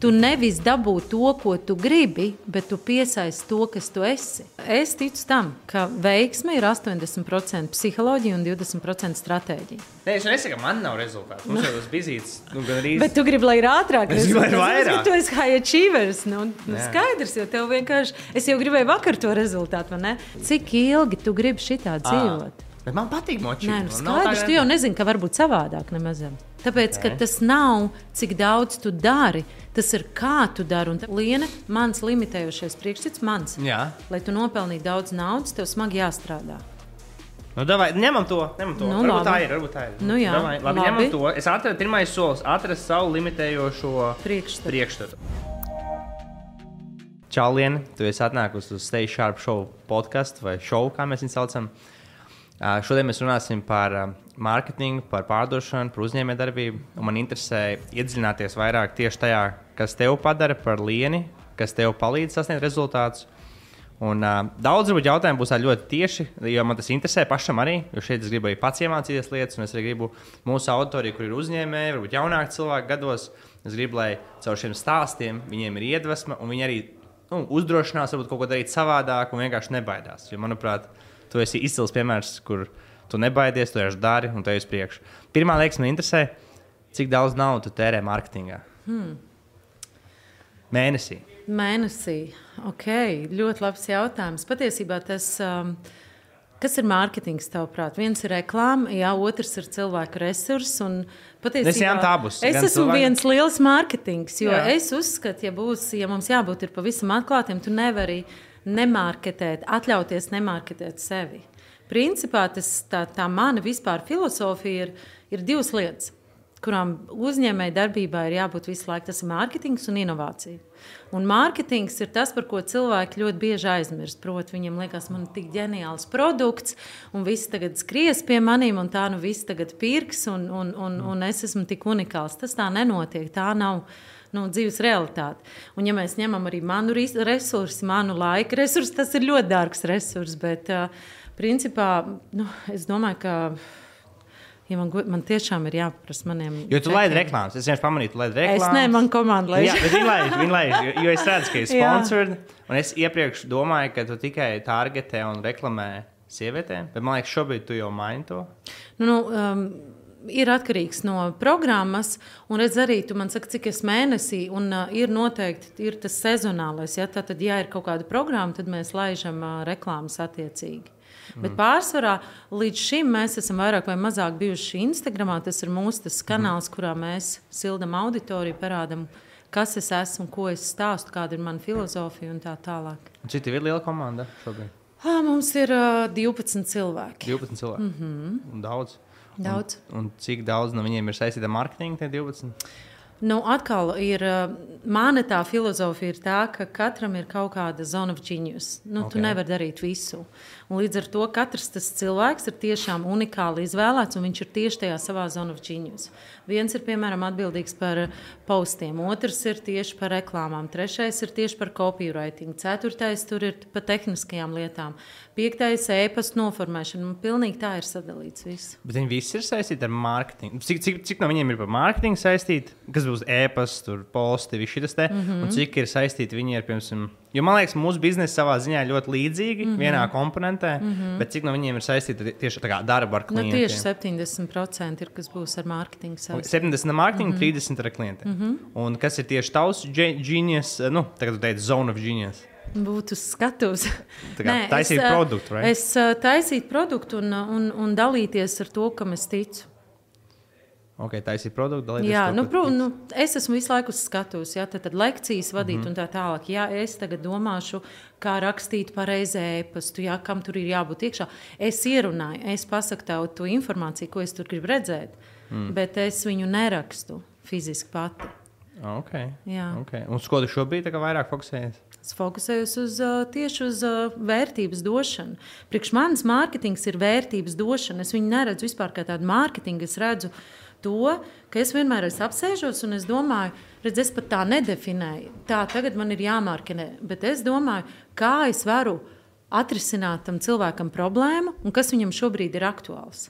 Tu nevis dabū to, ko tu gribi, bet tu piesaisti to, kas tu esi. Es ticu tam, ka veiksme ir 80% psiholoģija un 20% stratēģija. Nē, es nesaku, ka man nav rezultātu. Mums jau tas bizīts, nu, gan arī. Bet tu gribi, lai ir ātrāk. Es gribu, lai ir vairāk. Tu esi high achievers. Nu, nu skaidrs, jo tev vienkārši. Es jau gribēju vakar to rezultātu, vai ne? Cik ilgi tu gribi šitā dzīvot? Bet man patīk močīt. Nē, nu skaidrs, tā, tu jau nezini, ka var būt savādāk nemaz. Tāpēc, ka tas nav, cik daudz tu dari, tas ir kā tu dari. Un Liena, mans limitējošais priekšstats, mans. Jā. Lai tu nopelnītu daudz naudas, tev smagi jāstrādā. Nu, davai, ņemam to. Ņemam to. Nu, varbūt labi. tā ir. Varbūt tā ir. Nu, jā, davai, labi, labi. ņemam to. Es atradu pirmais solis, atrast savu limitējošo Priekšstatu. priekšstatu. Čālieni, tu esi atnākusi uz Stage Sharp Show podkāstu vai šovu, kā mēs viņu saucam. Ā, Šodien mēs runāsim par ā, mārketingu, par pārdošanu, par uzņēmējdarbību. Man interesē iedziļināties vairāk tieši tajā, kas tev padara par lieni, kas tev palīdz sasniegt rezultātus. Un, uh, daudz varbūt jautājumu būs ļoti tieši, jo man tas interesē pašam arī. Jo šeit es gribu arī pats iemācīties lietas, un es arī gribu mūsu auditoriju, kur ir uzņēmēji, varbūt jaunāki cilvēki gados. Es gribu, lai caur šiem stāstiem viņiem ir iedvesma, un viņi arī nu, uzdrošinās varbūt kaut ko darīt savādāk, un vienkārši nebaidās. Jo, manuprāt, tu esi izcils piemērs, kur tu nebaidies, tu vienkārši dari un te uz priekšu. Pirmā liekas, man interesē, cik daudz naudas tu tērē mārketingā. Hmm. Mēnesī. Mēnesī. Ok, ļoti labs jautājums. Patiesībā tas, um, kas ir mārketings, tavuprāt? Viens ir reklāma, jā, otrs ir cilvēku Patiesībā Es esmu cilvēki- viens liels mārketings, jo Jā. es uzskatu, ja, būs, ja mums jābūt pavisam atklātiem, tu nevari nemārketēt, atļauties nemārketēt sevi. Principā tas, tā, tā mana vispār filozofija ir, ir divas lietas, kurām uzņēmēji darbībā ir jābūt visu laiku. Tas ir mārketings un inovācija. Un mārketings ir tas, par ko cilvēki ļoti bieži aizmirst. Proti, viņiem liekas, man ir tik ģeniāls produkts, un viss tagad skries pie maniem, un tā nu viss tagad pirks, un, un, un, un es esmu tik unikāls. Tas tā nenotiek. Tā nav nu, dzīves realitāte. Un, ja mēs ņemam arī manu resursu, manu laika resursu, tas ir ļoti dārgs resurs. Bet, uh, principā, nu, es domāju, ka. Ja man, man tiešām ir jāprasa maniem. Jo tu laidi reklāmas. Es vienkārši pamanīju, tu laidi Es reklāmas. ne, man komanda lai. Jā, viņi laiž, viņi laiž, jo, es redzu, ka ir sponsored. Un es iepriekš domāju, ka tu tikai targetē un reklamē sievietēm. Bet man liekas, šobrīd tu jau maini to. Nu, nu, um, ir atkarīgs no programmas, un redz arī, tu man saki, cik es mēnesī, un uh, ir noteikti ir tas sezonālais. Ja? Tad, ja ir kaut kāda programma, tad mēs laižam uh, reklāmas attiecīgi. Mm. Bet pārsvarā līdz šim mēs esam vairāk vai mazāk bijuši Instagram. Tas ir mūsu tas kanāls, mm. kurā mēs sildām auditoriju, parādām, kas es esmu, ko es stāstu, kāda ir mana filozofija un tā tālāk. Tev ir liela komanda šobrīd? Ah, mums ir uh, 12 cilvēki. 12 cilvēki. Mm -hmm. Daudz. Daudz. Un, un cik daudz no viņiem ir saistīti ar mārketingu? Tie 12. Nu, atkal ir uh, mana tā filozofija, ir tā, ka katram ir kaut kāda zona of genius. Nu, okay. Tu nevari darīt visu. Un līdz ar to katrs tas cilvēks ir tiešām unikāli izvēlēts, un viņš ir tieši tajā savā of genius. Viens ir piemēram atbildīgs par postiem, otrs ir tieši par reklāmām, trešais ir tieši par copywriting, ceturtais tur ir par tehniskajām lietām, piektais e-pasta noformēšana. Un pilnīgi tā ir sadalīts viss. Bet viņi visi ir saistīti ar mārketingu. Cik, cik, cik no viņiem ir par mārketingu saistīti? Kas būs e-pasts, tur posti, viss šis te? Mm Mhm. -hmm. Un cik ir saistīti viņi ar, piemēram, jo man liekas, mūsu biznesa savā ziņā ļoti līdzīgi mm -hmm. vienā komponentē, mm -hmm. bet cik no viņiem ir saistīti ar tieši tā kā darba ar Mhm. Nu, klientiem? tieši 70% ir kas būs ar mārketingu saistīts. 70 ar mārketingu, mm. -hmm. 30 ar klientiem. Mm -hmm. Un kas ir tieši tavs ge- genius, nu, tagad tu teici, zone of genius. Būtu skatus. Kā taisīt ā, produktu, right? Es ā, taisītu produktu un, un, un dalīties ar to, kam es ticu. Ok, taisīt produktu, dalīties. Jā, to, nu, tu nu, es esmu visu laiku skatuves, ja, tad lekcijas vadīt mm -hmm. un tā tālāk. Ja es tagad domāšu, kā rakstīt pareizi e-pastu, ja, kam tur ir jābūt iekšā, es ierunāju, es pasaku tev to informāciju, ko es tur gribu redzēt, mm. bet es viņu nerakstu fiziski pati. tici. Ok. Jā. okay. Un uz ko tu šobrīd tā vairāk fokusējies? Es fokusējos uz, tieši uz vērtības došanu. Priekš manis mārketings ir vērtības došana. Es viņu neredzu vispār kā tādu mārketingu. Es redzu to, ka es vienmēr esmu apsēžos un es domāju, redz, es pat tā nedefinēju. Tā tagad man ir jāmārkenē. Bet es domāju, kā es varu atrisināt tam cilvēkam problēmu un kas viņam šobrīd ir aktuāls.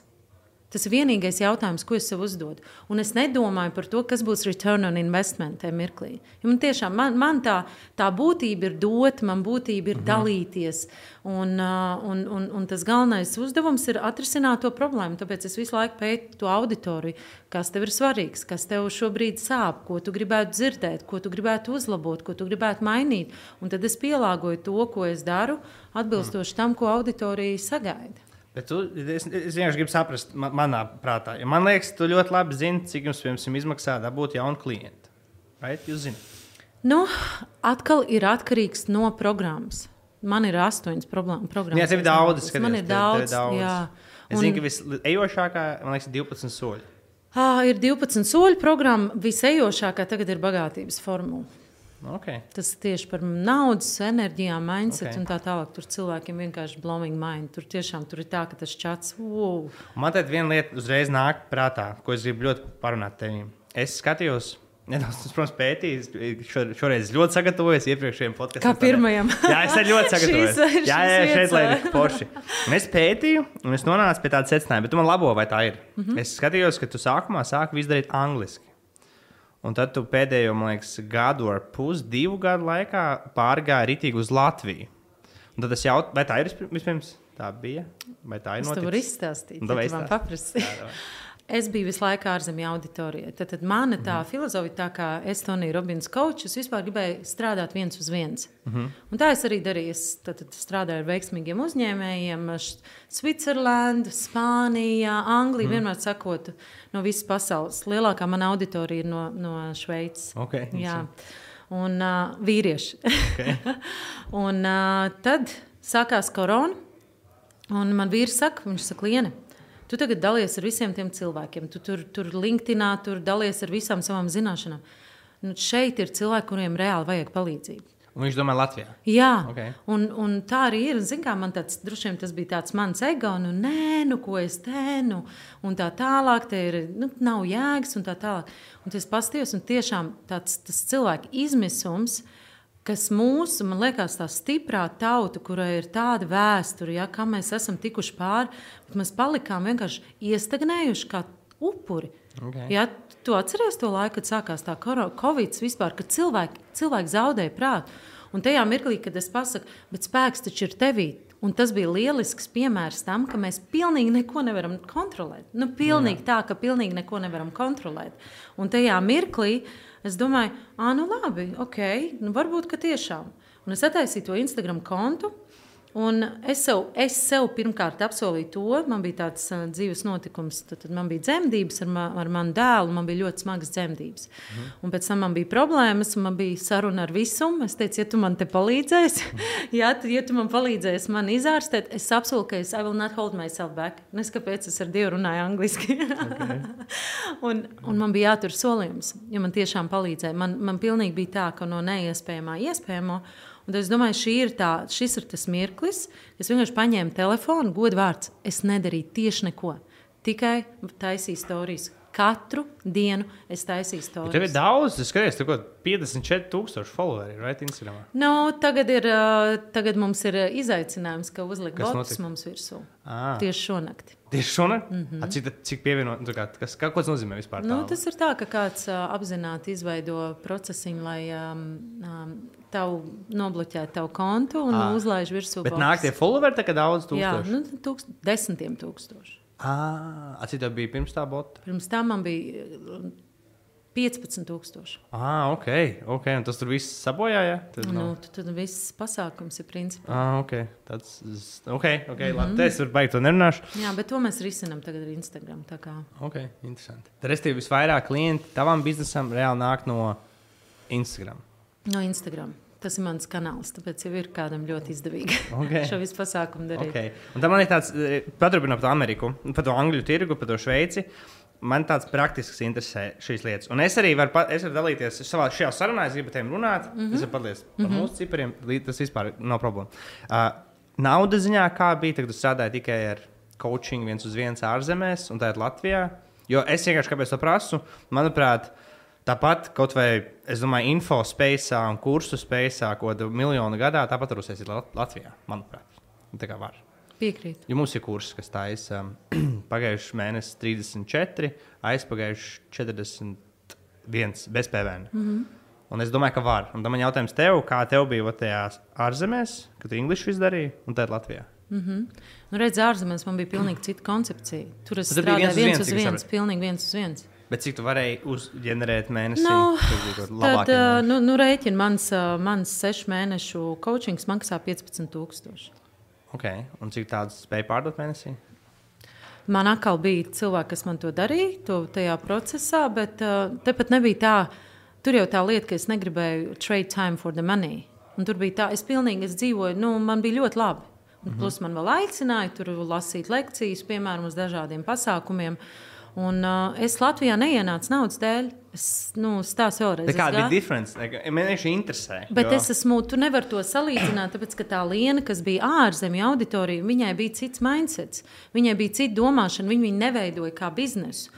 Tas ir vienīgais jautājums, ko es sev uzdodu. Un es nedomāju par to, kas būs return on investment tajā mirklī. Ja man tiešām man, man tā, tā būtība ir dot, man būtība ir -hmm. dalīties. Un, un, un, un tas galvenais uzdevums ir atrisināt to problēmu. Tāpēc es visu laiku pētu to auditoriju, kas tev ir svarīgs, kas tev šobrīd sāp, ko tu gribētu dzirdēt, ko tu gribētu uzlabot, ko tu gribētu mainīt. Un tad es pielāgoju to, ko es daru, atbilstoši tam, ko auditorija sagaida. Bet tu, es, es vienkārši gribu saprast, man, manā prātā. Ja man liekas, tu ļoti labi zini, cik jums piemēram, izmaksā dabūt jaunu klientu. Right? Jūs zināt. Nu, atkal ir atkarīgs no programmas. Man ir astoņas programmas. Jā, tev ir daudz. Skaties, man ir daudz. Tev, tev daudz. Jā. Es un, zinu, ka visejošākā, man liekas, ir 12 soļi. Ah, ir 12 soļu programma. Visejošākā tagad ir bagātības formula. Okay. Tas tieši par naudas, enerģijām, mindset okay. un tā tālāk. Tur cilvēkiem vienkārši blowing mind. Tur tiešām tur ir tā, ka tas čats. Wow. Man te viena lieta uzreiz nāk prātā, ko es gribu ļoti parunāt tevim. Es skatījos. Nedaudz, protams, pētījis. Šo, šoreiz ļoti sagatavojos iepriekšējiem podkāstam. Kā pirmajam. jā, es ļoti sagatavojos. šīs, jā, jā, šeit lai ir forši. Un es pētīju, un es nonācu pie tāda secinājuma, bet tu man labo, vai tā ir. Mm -hmm. Es skatījos, ka tu sākumā sāki visu darīt angliski. Un tad tu pēdējo, man liekas, gadu ar pusi, divu gadu laikā pārgāji ritīgi uz Latviju. Un tad es jautāju, vai tā ir vispirms? Tā bija. Vai tā ir? Es tev varu izstāstīt, ja tu man paprasti. Es biju visu laiku ārzemju auditorijā. Tad, tad mana tā mm -hmm. filozofija, tā kā Estonija Robins Kaučs, es vispār gribēju strādāt viens uz viens. Mm -hmm. Un tā es arī darīju. Es tad, tad strādāju ar veiksmīgiem uzņēmējiem, Svitzerlanda, Spānija, Anglija, mm -hmm. vienmēr sakot, no visas pasaules. Lielākā mana auditorija ir no, no Šveices. Okay, Jā. Un uh, vīrieši. Okay. un uh, tad sākās korona. Un man vīrs saka, viņš saka, Liene, Tu tagad dalies ar visiem tiem cilvēkiem. Tu tur, tur LinkedIn, tur dalies ar visām savām zināšanām. Nu, šeit ir cilvēki, kuriem reāli vajag palīdzību. Un viņš domā, Latvijā. Jā, okay. un, un tā arī ir. Zin, kā, man tāds, droši vien tas bija tāds mans ego, nu, nē, nu, ko es tēnu, un tā tālāk, te ir, nu, nav jēgas, un tā tālāk. Un tas pastījos, un tiešām tāds cilvēku izmisums, uh, kas mūsu, man liekas, tā stiprā tauta, kurai ir tāda vēsture, ja, kā mēs esam tikuši pāri, bet mēs palikām vienkārši iestagnējuši kā upuri. Okay. Ja, tu atceries to laiku, kad sākās tā Covid vispār, kad cilvēki, cilvēki zaudēja prātu. Un tajā mirklī, kad es pasaku, bet spēks taču ir tevī. Un tas bija lielisks piemērs tam, ka mēs pilnīgi neko nevaram kontrolēt. Nu, pilnīgi Jā. tā, ka pilnīgi neko nevaram kontrolēt. Un tajā mirklī uh, Es domāju, ah, nu labi, ok, nu varbūt tiešām. Un es attaisīju to Instagram kontu. Un es sev, es sev pirmkārt apsolīju to, man bija tāds uh, dzīves notikums, tad, tad man bija dzemdības ar, ma, ar manu dēlu, man bija ļoti smagas dzemdības. Mm. Un pēc tam man bija problēmas, un man bija saruna ar visumu. Es teicu, ja tu man te palīdzēsi, mm. ja, tu, ja tu man palīdzēsi man izārstēt, es apsolu, ka es I will not hold myself back. Nes kāpēc es ar Dievu runāju angliski. okay. un, un man bija jātur solījums, jo man tiešām palīdzēja. Man, man pilnīgi bija tā, ka no neiespējamā iespējamo. Un es domāju, ir tā, šis ir tas mirklis, kad es vienkārši paņēmu telefonu, godvārds. Es nedarīju tieši neko. Tikai taisīju stāstus. Katru dienu es taisīju stāstu. Tev ir daudz, es skatos, tur kaut 54,000 followeri ir right, Instagram. No, nu, tagad, ir, tagad mums ir izaicinājums, ka uzlikt botus mums virsū. À. Tieši šonakt. Tieši šonakt? Mm -hmm. A, cik, cik pievienot, nu, kā, kas, kā, ko tas nozīmē vispār? Nu, tas ir tā, ka kāds uh, apzināti izveido procesiņu, lai um, um, tavu nobloķētu tavu kontu un à. uzlaiž virsū. Bet botus. nāk tie followeri, tā kā daudz tūkstoši? Jā, nu, tūkst, desmitiem tūkstoši. Ah, cik tev bija pirms tā bota? Pirms tam man bija 15,000. Ah, ok, ok. Un tas tur viss sabojāja. Tad, nu, no. tad, tad viss pasākums ir principā. Ah, ok. Tāds, ok, ok. Mm -hmm. Labi, es varu baigt to nerunāšu. Jā, bet to mēs risinām tagad ar Instagram. Ok, interesanti. Tad restīvi visvairāk klienti tavam biznesam reāli nāk no Instagram. No Instagram. Tas ir mans kanāls, tāpēc jau ir kādam ļoti izdevīgi okay. šo visu pasākumu darīt. Okay. Un tam man ir tāds, e, paturpinot par Ameriku, par to Angļu tirgu, par to Šveici. Man tāds praktisks interesē šīs lietas. Un es arī varu, es varu dalīties savā šajā sarunā, es gribu tiem runāt. Mm -hmm. Es varu padalīties par mm -hmm. mūsu cipariem, tas vispār nav problēma. Uh, naudas ziņā, kā bija, tad strādāju tikai ar coaching viens uz viens ārzemēs un tagad Latvijā. Jo es vienkārši kāpēc to prasu, manuprāt, uh, Tāpat kaut vai, es domāju, info spēcā un kursu spēcā, ko miljonu gadā, tāpat uzsākt Latvijā, manuprāt. Tā kā var. Piekrītu. Jo mums ir kurs, kas taisa um, pagājušā mēnesī 34, aizpagājušā 41 bez PVN. Mm -hmm. Un es domāju, ka var. Un tad man jautājums tev, kā tev bija vat tajās ārzemēs, kad tu Englišu izdarīji, un tad Latvijā? Mm -hmm. nu, redz, ārzemēs man bija pilnīgi cita koncepcija. Tur es biji strādāju viens uz viens viens, viens, pilnīgi viens uz viens. Bet cik tu varēji uzģenerēt mēnesī? Nu, Tad, uh, nu, nu rēķina mans, uh, mans sešu mēnešu coachings maksā 15,000. Okay. Un cik tādas spēja pārdot mēnesī? Man atkal bija cilvēki, kas man to darīja, to tajā procesā, bet uh, tepat nebija tā. Tur jau tā lieta, ka es negribēju trade time for the money. Un tur bija tā, es pilnīgi es dzīvoju, nu, man bija ļoti labi. Un plus man vēl aicināja tur lasīt lekcijas, piemēram, uz dažādiem pasākumiem. Un uh, es Latvijā neienācu naudas dēļ. Es nu, stāstu vēlreiz. Tā Es kāda bija diference? Man vienkārši interesē. Bet jo- es esmu, tu nevari to salīdzināt, tāpēc ka tā liena, kas bija ārzemju auditorija, viņai bija cits mindsets, viņai bija cita domāšana, viņa viņu neveidoja kā biznesu.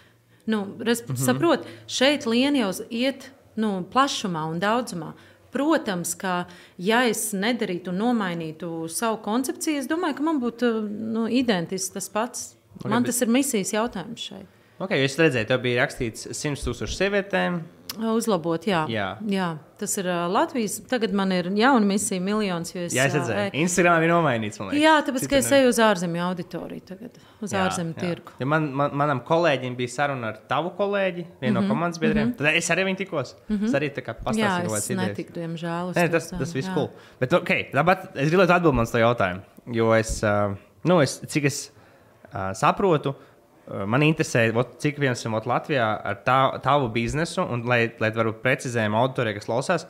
Nu, res, mm -hmm. Saprot, šeit liena jau iet nu, plašumā un daudzumā. Protams, ka ja es nedarītu un nomainītu savu koncepciju, es domāju, ka man būtu nu, identisks tas pats. Ok, Man tas ir misijas jautājums šeit. Okay, es redzēju, tev bija rakstīts 100 tūkstoši sievietēm. Uzlabot, jā. Jā. jā. Tas ir uh, Latvijas. Tagad man ir jauna misija, miljons. jo Es, Jā, es redzēju. ej- Instagramā bija nomainīts. man liekas. Jā, tāpēc, ka Citur es ne- eju uz ārzemju auditoriju, tagad, uz ārzemju tirgu. Ja man, man, manam kolēģim bija saruna ar tavu kolēģi, vienu mm -hmm, no komandas biedriem. Mm -hmm. Tad es arī viņu tikos. Mm -hmm. Es arī tā kā pastāstīju, es kādas idejas. netiku, diemžēl. Nē, tas, tas viss cool. Bet, okay, tāpat es gribētu atbildēt uz to jautājumu. Jo es, uh, nu, es cik es uh, saprotu, uh, man interesē, vot, cik viens vot Latvijā ar tā, tavu biznesu, un lai, lai varbūt precizējam auditorijai, kas klausās,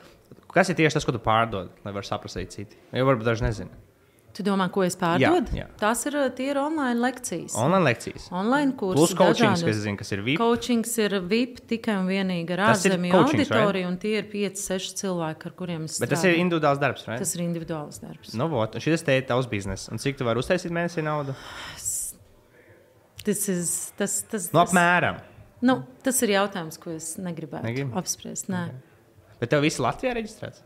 kas ir tieši tas, ko tu pārdod, lai varētu saprast citi. Jo varbūt daži nezina. Tu domā, ko es pārdodu? jā. Tās ir, tie ir online lekcijas. Online lekcijas. Online kursi. Plus coachings, dažādi. kas, zinu, kas ir VIP. Coachings ir VIP tikai un vienīgi ar ir ārzemju auditoriju, un tie ir 5-6 cilvēki, ar kuriem es Bet tas strādāju. ir individuāls darbs, vai? Tas ir individuāls darbs. Nu, vot, un šis te ir tavs bizness. Un cik tu vari uztaisīt mēnesī naudu? Tas, is, tas, tas, Nu, apmēram. nu, tas ir jautājums, ko es negribētu Negribi? apspriest. Nē. Bet tev viss Latvijā reģistrēts?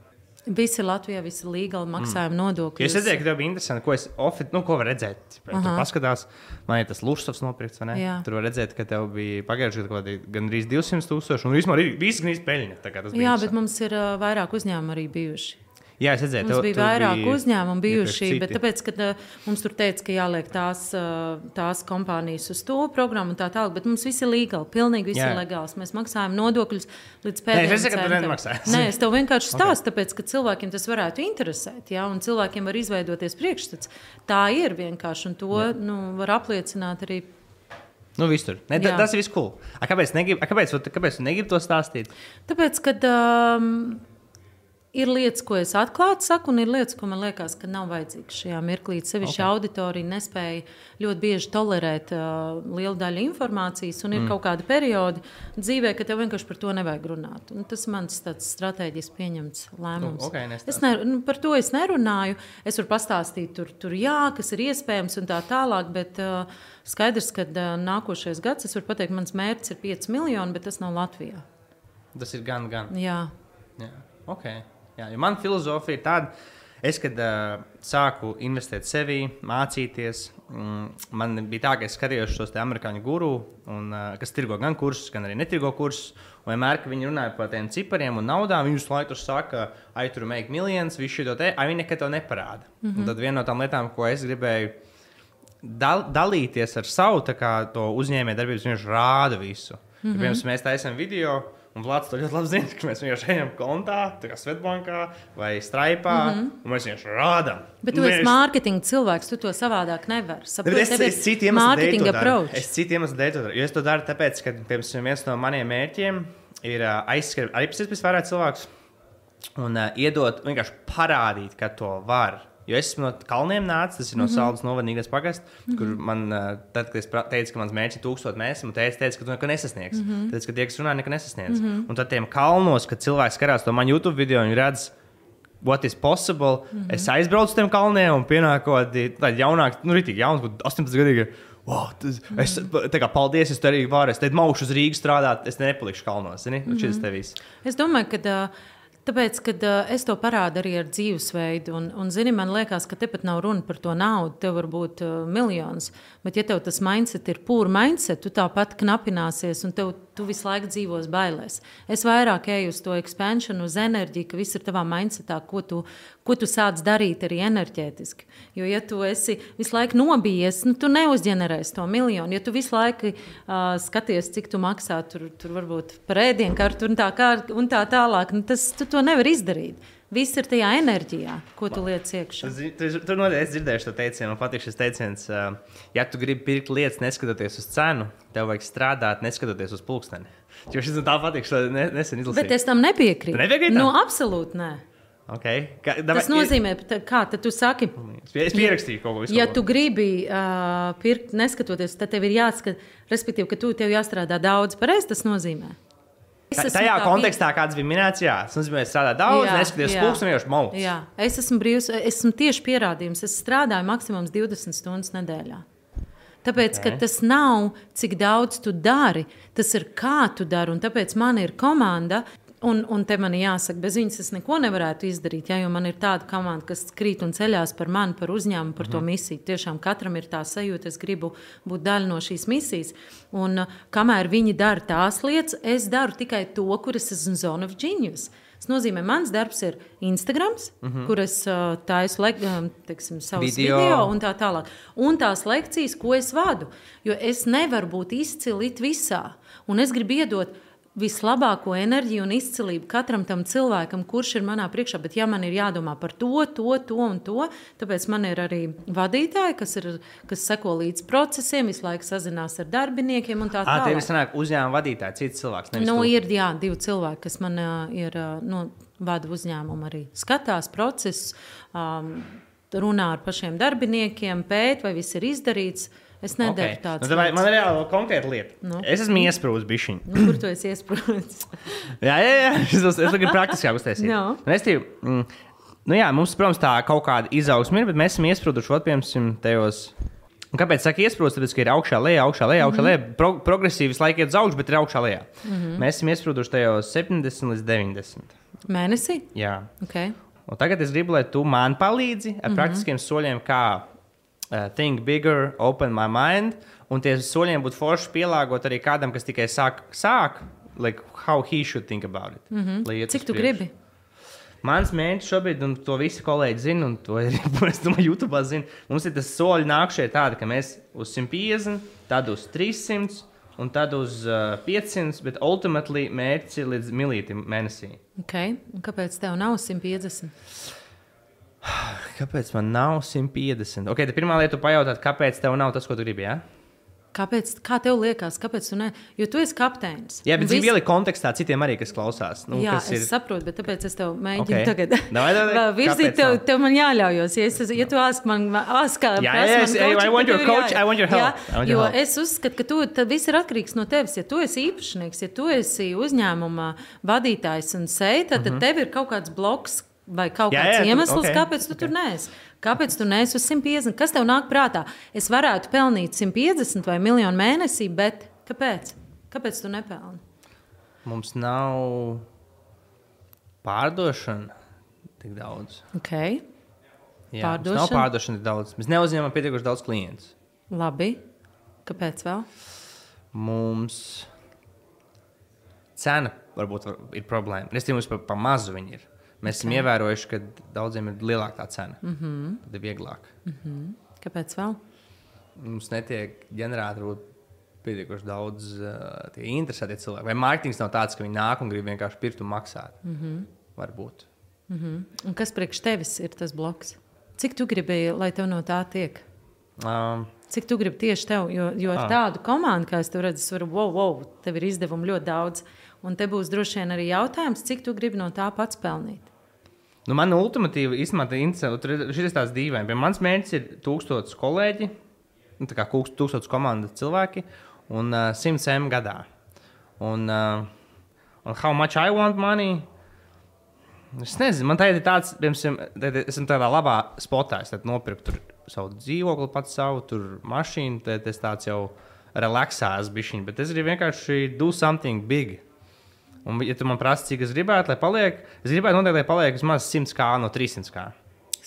Visi Latvijā, visi legāli maksājumi mm. nodokļi. Jo es redzēju, ka tev bija interesanti, ko, es ofi, nu, ko var redzēt. Tur paskatās, man ir tas Lūsas nopirkts, vai ne? Jā. Tur var redzēt, ka tev bija pagājušajā gadā gandrīz 200 tūkstoši, un vispār ir viss gandrīz peļņa. bija Jā, bet mums ir uh, vairāk uzņēmumu arī bijuši. Jā, es redzēju, Mums tev, bija vairāk bija uzņēmumu bijuši, bet tāpēc, ka uh, mums tur teica, ka jāliek tās, uh, tās kompānijas uz to programmu un tā tālāk, bet mums viss ir legāli, pilnīgi viss Jā. ir legāls. Mēs maksājam nodokļus līdz Nē, pēdējiem es nesaku, ka tu centam. nemaksā. Nē, es tev vienkārši stāstu, tāpēc, ka cilvēkiem tas varētu interesēt, jā, un cilvēkiem var izveidoties priekšstats. Tā ir vienkārši, un to nu, var apliecināt arī Nu, visur. Ne, ta, Jā. tas ir viss cool. A, kāpēc, negrib, a, kāpēc, kāpēc tu negribi to stāstīt? Tāpēc, ka um, ir lietas, ko es atklāti saku, un ir lietas, ko man liekas, ka nav vajadzīgas šajā mirklī. Sevišķi okay. auditorija nespēja ļoti bieži tolerēt uh, lielu daļu informācijas, un ir mm. kaut kādi periodi dzīvē, ka tev vienkārši par to nevajag runāt. Un tas mans tāds strateģiski pieņemts lēmums. Nu, ok, nestāsti. es ne, nu, par to es nerunāju. Es varu pastāstīt, tur, tur jā, kas ir iespējams, un tā tālāk. Bet, uh, Skaidrs, ka uh, nākošais gads, es varu pateikt, mans mērķis ir 5 miljoni, bet tas nav Latvijā. Tas ir gan, gan. Jā. Jā, okay. Jā, jo man filozofija ir tāda, es, kad uh, sāku investēt sevī, mācīties, mm, man bija tā, ka es skatījos šos amerikāņu guru, un, uh, kas tirgo gan kursus, gan arī netirgo kursus. Un vienmēr, kad viņi runāja par tiem cipariem un naudām, viņi visu laiku saka, ai, tur make miljonus, visu šo te, ai, viņi nekad to neparāda. Mm -hmm. Un tad viena no tām lietām, ko es gribēju dal, dalīties ar savu kā, uzņēmējdarbību, viņš rāda visu. Mm -hmm. ja, piemēram, mēs taisām video. Un Vlads to ļoti labi zina, ka mēs vienkārši ejam kontā, tā kā Svetbankā vai Stripe, mm -hmm. un mēs vienkārši rādām. Bet tu Un esi mārketinga cilvēks, tu to savādāk nevari. Saproti, Es, es dēļ mārketinga approach. Es citu iemeslu dēļ to daru. Jo es to daru tāpēc, ka piemēram, viens no maniem mērķiem ir uh, aizskart arī pēc iespējas vairāk cilvēkus un uh, iedot, vienkārši parādīt, ka to var. Jo es esmu no kalniem nācis, tas ir no mm -hmm. Sālas novadnīgas pagasts, mm -hmm. kur man, tad, kad es teicu, ka mans mērķis ir tūkstoši mēnesis, man teica, teica, ka tu neko nesasniegsi. Mm -hmm. Tad, kad tie, kas runā, neko nesasniedz. Mm -hmm. Un tad tiem kalnos, kad cilvēks skatās to man YouTube video, viņi redz, what is possible. Mm -hmm. Es aizbraucu uz tiem kalniem un pienāku kaut kādi jaunāki, nu, rītīgi jauns, bet 18 gadīgi. Wow, tas, mm -hmm. Es tā kā paldies, es tur arī varu. Es te mākšu uz Rīgas strādāt, es nepalikšu kalnos. Zini? Mm -hmm. Es domāju, ka uh, Tāpēc, kad uh, es to parādu arī ar dzīvesveidu, un, un zini, man liekas, ka te pat nav runa par to naudu. Tev var būt uh, miljons, bet ja tev tas mindset ir pūra mindset, tu tāpat knapināsies, un tev, tu visu laiku dzīvos bailēs. Es vairāk eju uz to expansion, uz enerģiju, ka viss ir tavā mindsetā, ko tu, ko tu sāc darīt arī enerģētiski. Jo, ja tu esi visu laiku nobijies, nu, tu neuzģenerēsi to miljonu. Ja tu visu laiku uh, skaties, cik tu maksā, tur, tur varbūt par ēdienkartu un tā, kā, un tā tālāk, nu, tas tu to nevar izdarīt. Viss ir tajā enerģijā, ko tu liec iekšā. Tu, tu, tu noteikti dzirdēji šo teicienu. Man patīk šis teiciens, ja tu gribi pirkt lietas, neskatoties uz cenu, tev vajag strādāt, neskatoties uz pulksteni. Jo šis man tā patīk, šo ne, nesen izlasīju. Bet es tam nepiekrītu. Tu nepiekrīti tam? Nu, absolūti nē. Okay. Ka, Tas nozīmē, kā tu saki, Es pierakstīju kaut ko visu. ja tu gribi uh, pirkt, neskatoties, tad tev ir jāskat, respektīvi, ka tu tev jāstrādā daudz. Pareizi tas nozīmē. Es tajā tā kontekstā, kāds bija minēts, jā, tas nozīmē, ka strādā daudz, jā. pulksteni, jau mauts. Jā, es esmu brīvs, esmu tieši pierādījums. Es strādāju maksimums 20 stundas nedēļā. Tāpēc, okay. ka tas nav cik daudz tu dari, tas ir kā tu dari. Un tāpēc man ir komanda. Un, un te man jāsaka, bez viņas es neko nevarētu izdarīt. Ja, jo man ir tāda komanda, kas krīt un ceļās par mani, par uzņēmumu, par mm -hmm. to misiju. Tiešām katram ir tā sajūta, es gribu būt daļa no šīs misijas. Un uh, kamēr viņi dara tās lietas, es daru tikai to, kuras esmu zone of genius. Tas nozīmē, mans darbs ir Instagram, mm -hmm. kur es uh, taisu um, teiksim, savus Video. video. un tā tālāk. Un tās lekcijas, ko es vadu, jo es nevaru būt izcili visā. Un es gribu iedot vislabāko enerģiju un izcilību katram tam cilvēkam, kurš ir manā priekšā. Bet, ja man ir jādomā par to, to, to un to, tāpēc man ir arī vadītāji, kas, ir, kas seko līdz procesiem, visu laiku sazinās ar darbiniekiem un tā Ah, tev ir tālāk. sanāk uzņēmuma vadītāji, cits cilvēks. Nu, tu. ir jā, divi cilvēki, kas man ā, ir ā, nu, vada uzņēmumu, arī skatās procesus, um, runā ar pašiem darbiniekiem, pēt, vai viss ir izdarīts. Es nedaru Okay. tādu Nu, tāpēc man ir reāli konkrēta lieta. Nu. Es esmu iesprūdis bišķiņu. Nu, kur tu esi iesprūdis? Jā, jā, jā. Es, es, gribu praktiskāk uztaisīt. Jā. Un Es tev, mm, nu jā, mums, protams, tā kaut kāda izaugsme ir, bet mēs esam iesprūduši, ot, piemēram, tajos. Un Kāpēc tā iesprūst? Tāpēc, ka ir augšā, lejā, augšā, lejā, augšā, lejā. Pro, progresīvi visu laiku iet uz augšu, bet ir augšā, lejā. Mm -hmm. Mēs esam iesprūduši tajos 70 līdz 90. Mēnesī? Jā. Okay. Un tagad es gribu, lai tu man palīdzi ar mm -hmm. praktiskiem soļiem, kā uh, think bigger, open my mind. Un tie soļiem būtu forši pielāgot arī kādam, kas tikai sāk, sāk like how he should think about it. Mm -hmm. Cik tu gribi? Mans mērķis šobrīd, un to visi kolēģi zina, un to arī es domāju, YouTube zina. Mums ir tas soļi nākšie tādi, ka mēs uz 150, tad uz 300 un tad uz uh, 500, bet ultimately mērķis ir līdz milītam mēnesī. Okay. Un kāpēc tev nav 150? Kāpēc man nav 150? Ok, tad pirmā lieta, pajautāt, kāpēc tev nav tas, ko tu gribi. Ja? Kāpēc, kā tev liekas, kāpēc tu ne? Jo tu esi kapteinis. Jā, bet dzīvi ielikt kontekstā citiem arī, kas klausās. Nu, Jā, kas es ir... saprotu, bet tāpēc es tev mēģinu Ok. okay. tagad Davai, davai. Virzīt. Tev, tev man jāļaujos. Ja, es, ja tu ask man, ask, kā, Jā, prasa jā, man es- I want your coach, jāiet. I want your help. Jā, want your jo help. es uzskatu, ka tu, viss ir atkarīgs no tevis. Ja tu esi īpašnieks, ja tu esi uzņēmuma vadītājs un seja, tad, tad tev ir kaut kāds bloks. Vai kaut Jā, kāds jā, tu- iemesls, ok, kāpēc tu ok. tur neesi? Kāpēc tu neesi uz 150? Kas tev nāk prātā? Es varētu pelnīt 150 vai miljonu mēnesī, bet kāpēc? Kāpēc tu nepelni? Mums nav pārdošana tik daudz. Okay. Jā, mums nav Pārdošana? pārdošana tik daudz. Mēs neuzņemam pietiekuši daudz klientus. Labi. Kāpēc vēl? Mums cena varbūt var, ir problēma. Es domāju, ka par mazu viņi ir. Mēs esam ievērojuši, ka daudziem ir lielāka tā cena. Mm -hmm. Tad ir vieglāk. Kāpēc vēl? Mums netiek ģenerēta pietiekuši daudz uh, tie interesēti cilvēki. Vai mārketings nav tāds, ka viņi nāk un grib vienkārši pirkt un maksāt? Mm -hmm. Varbūt. Un kas priekš tevis ir tas bloks? Cik tu gribēji, lai tev no tā tiek? Um, Cik tu gribi tieši tev? Jo, jo ar Ah. tādu komandu, kā es tev redzu, es varu, wow, wow, tev ir izdevumi ļoti daudz. Un te būs droši vien arī jautājums, cik tu gribi no tā pats pelnīt. Nu, man ultimatīvi īstenībā tā tur ir šis tāds dīvains. Mans mērķis ir tūkstotis kolēģi, nu, tā kā tūkstotis komandas cilvēki un uh, 100 M gadā. Un, uh, un how much I want money? Es nezinu, man tagad ir tāds, piemēram, esmu tādā labā spotā. Es nopirku tur savu dzīvokli, pats savu tur mašīnu. Tad es tāds jau relaxēs bišķiņ, bet es gribu vienkārši do something big. Un, ja tu man prasi, cik es gribētu, lai paliek, es gribētu noteikti, lai paliek vismaz 100 kā no 300 kā.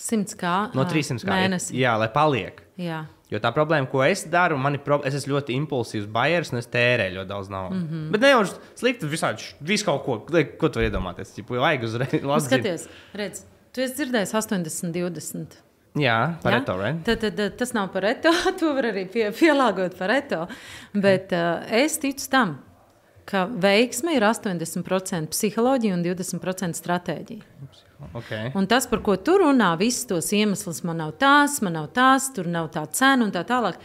100 kā No ā, 300 kā. mēnesī. Jā, lai paliek. Jā. Jo tā problēma, ko es daru, man ir, es esmu ļoti impulsīvs baiers, un es tērēju ļoti daudz naudas. Mm -hmm. Bet ne jau slikti, visādi, visu kaut ko, ko tu vari iedomāties. Ja vajag uzreiz, Nu. Skaties, redz, tu esi dzirdējis 80, 20. Jā, par Ja? Tad, tad, tas nav par eto, to var arī pie, pielāgot par eto. Bet uh, es ticu tam, ka veiksme ir 80% psiholoģija un 20% stratēģija. Okay. Un tas, par ko tu runā, visus tos iemeslus, man nav tās, man nav tās, tur nav tā cena un tā tālāk.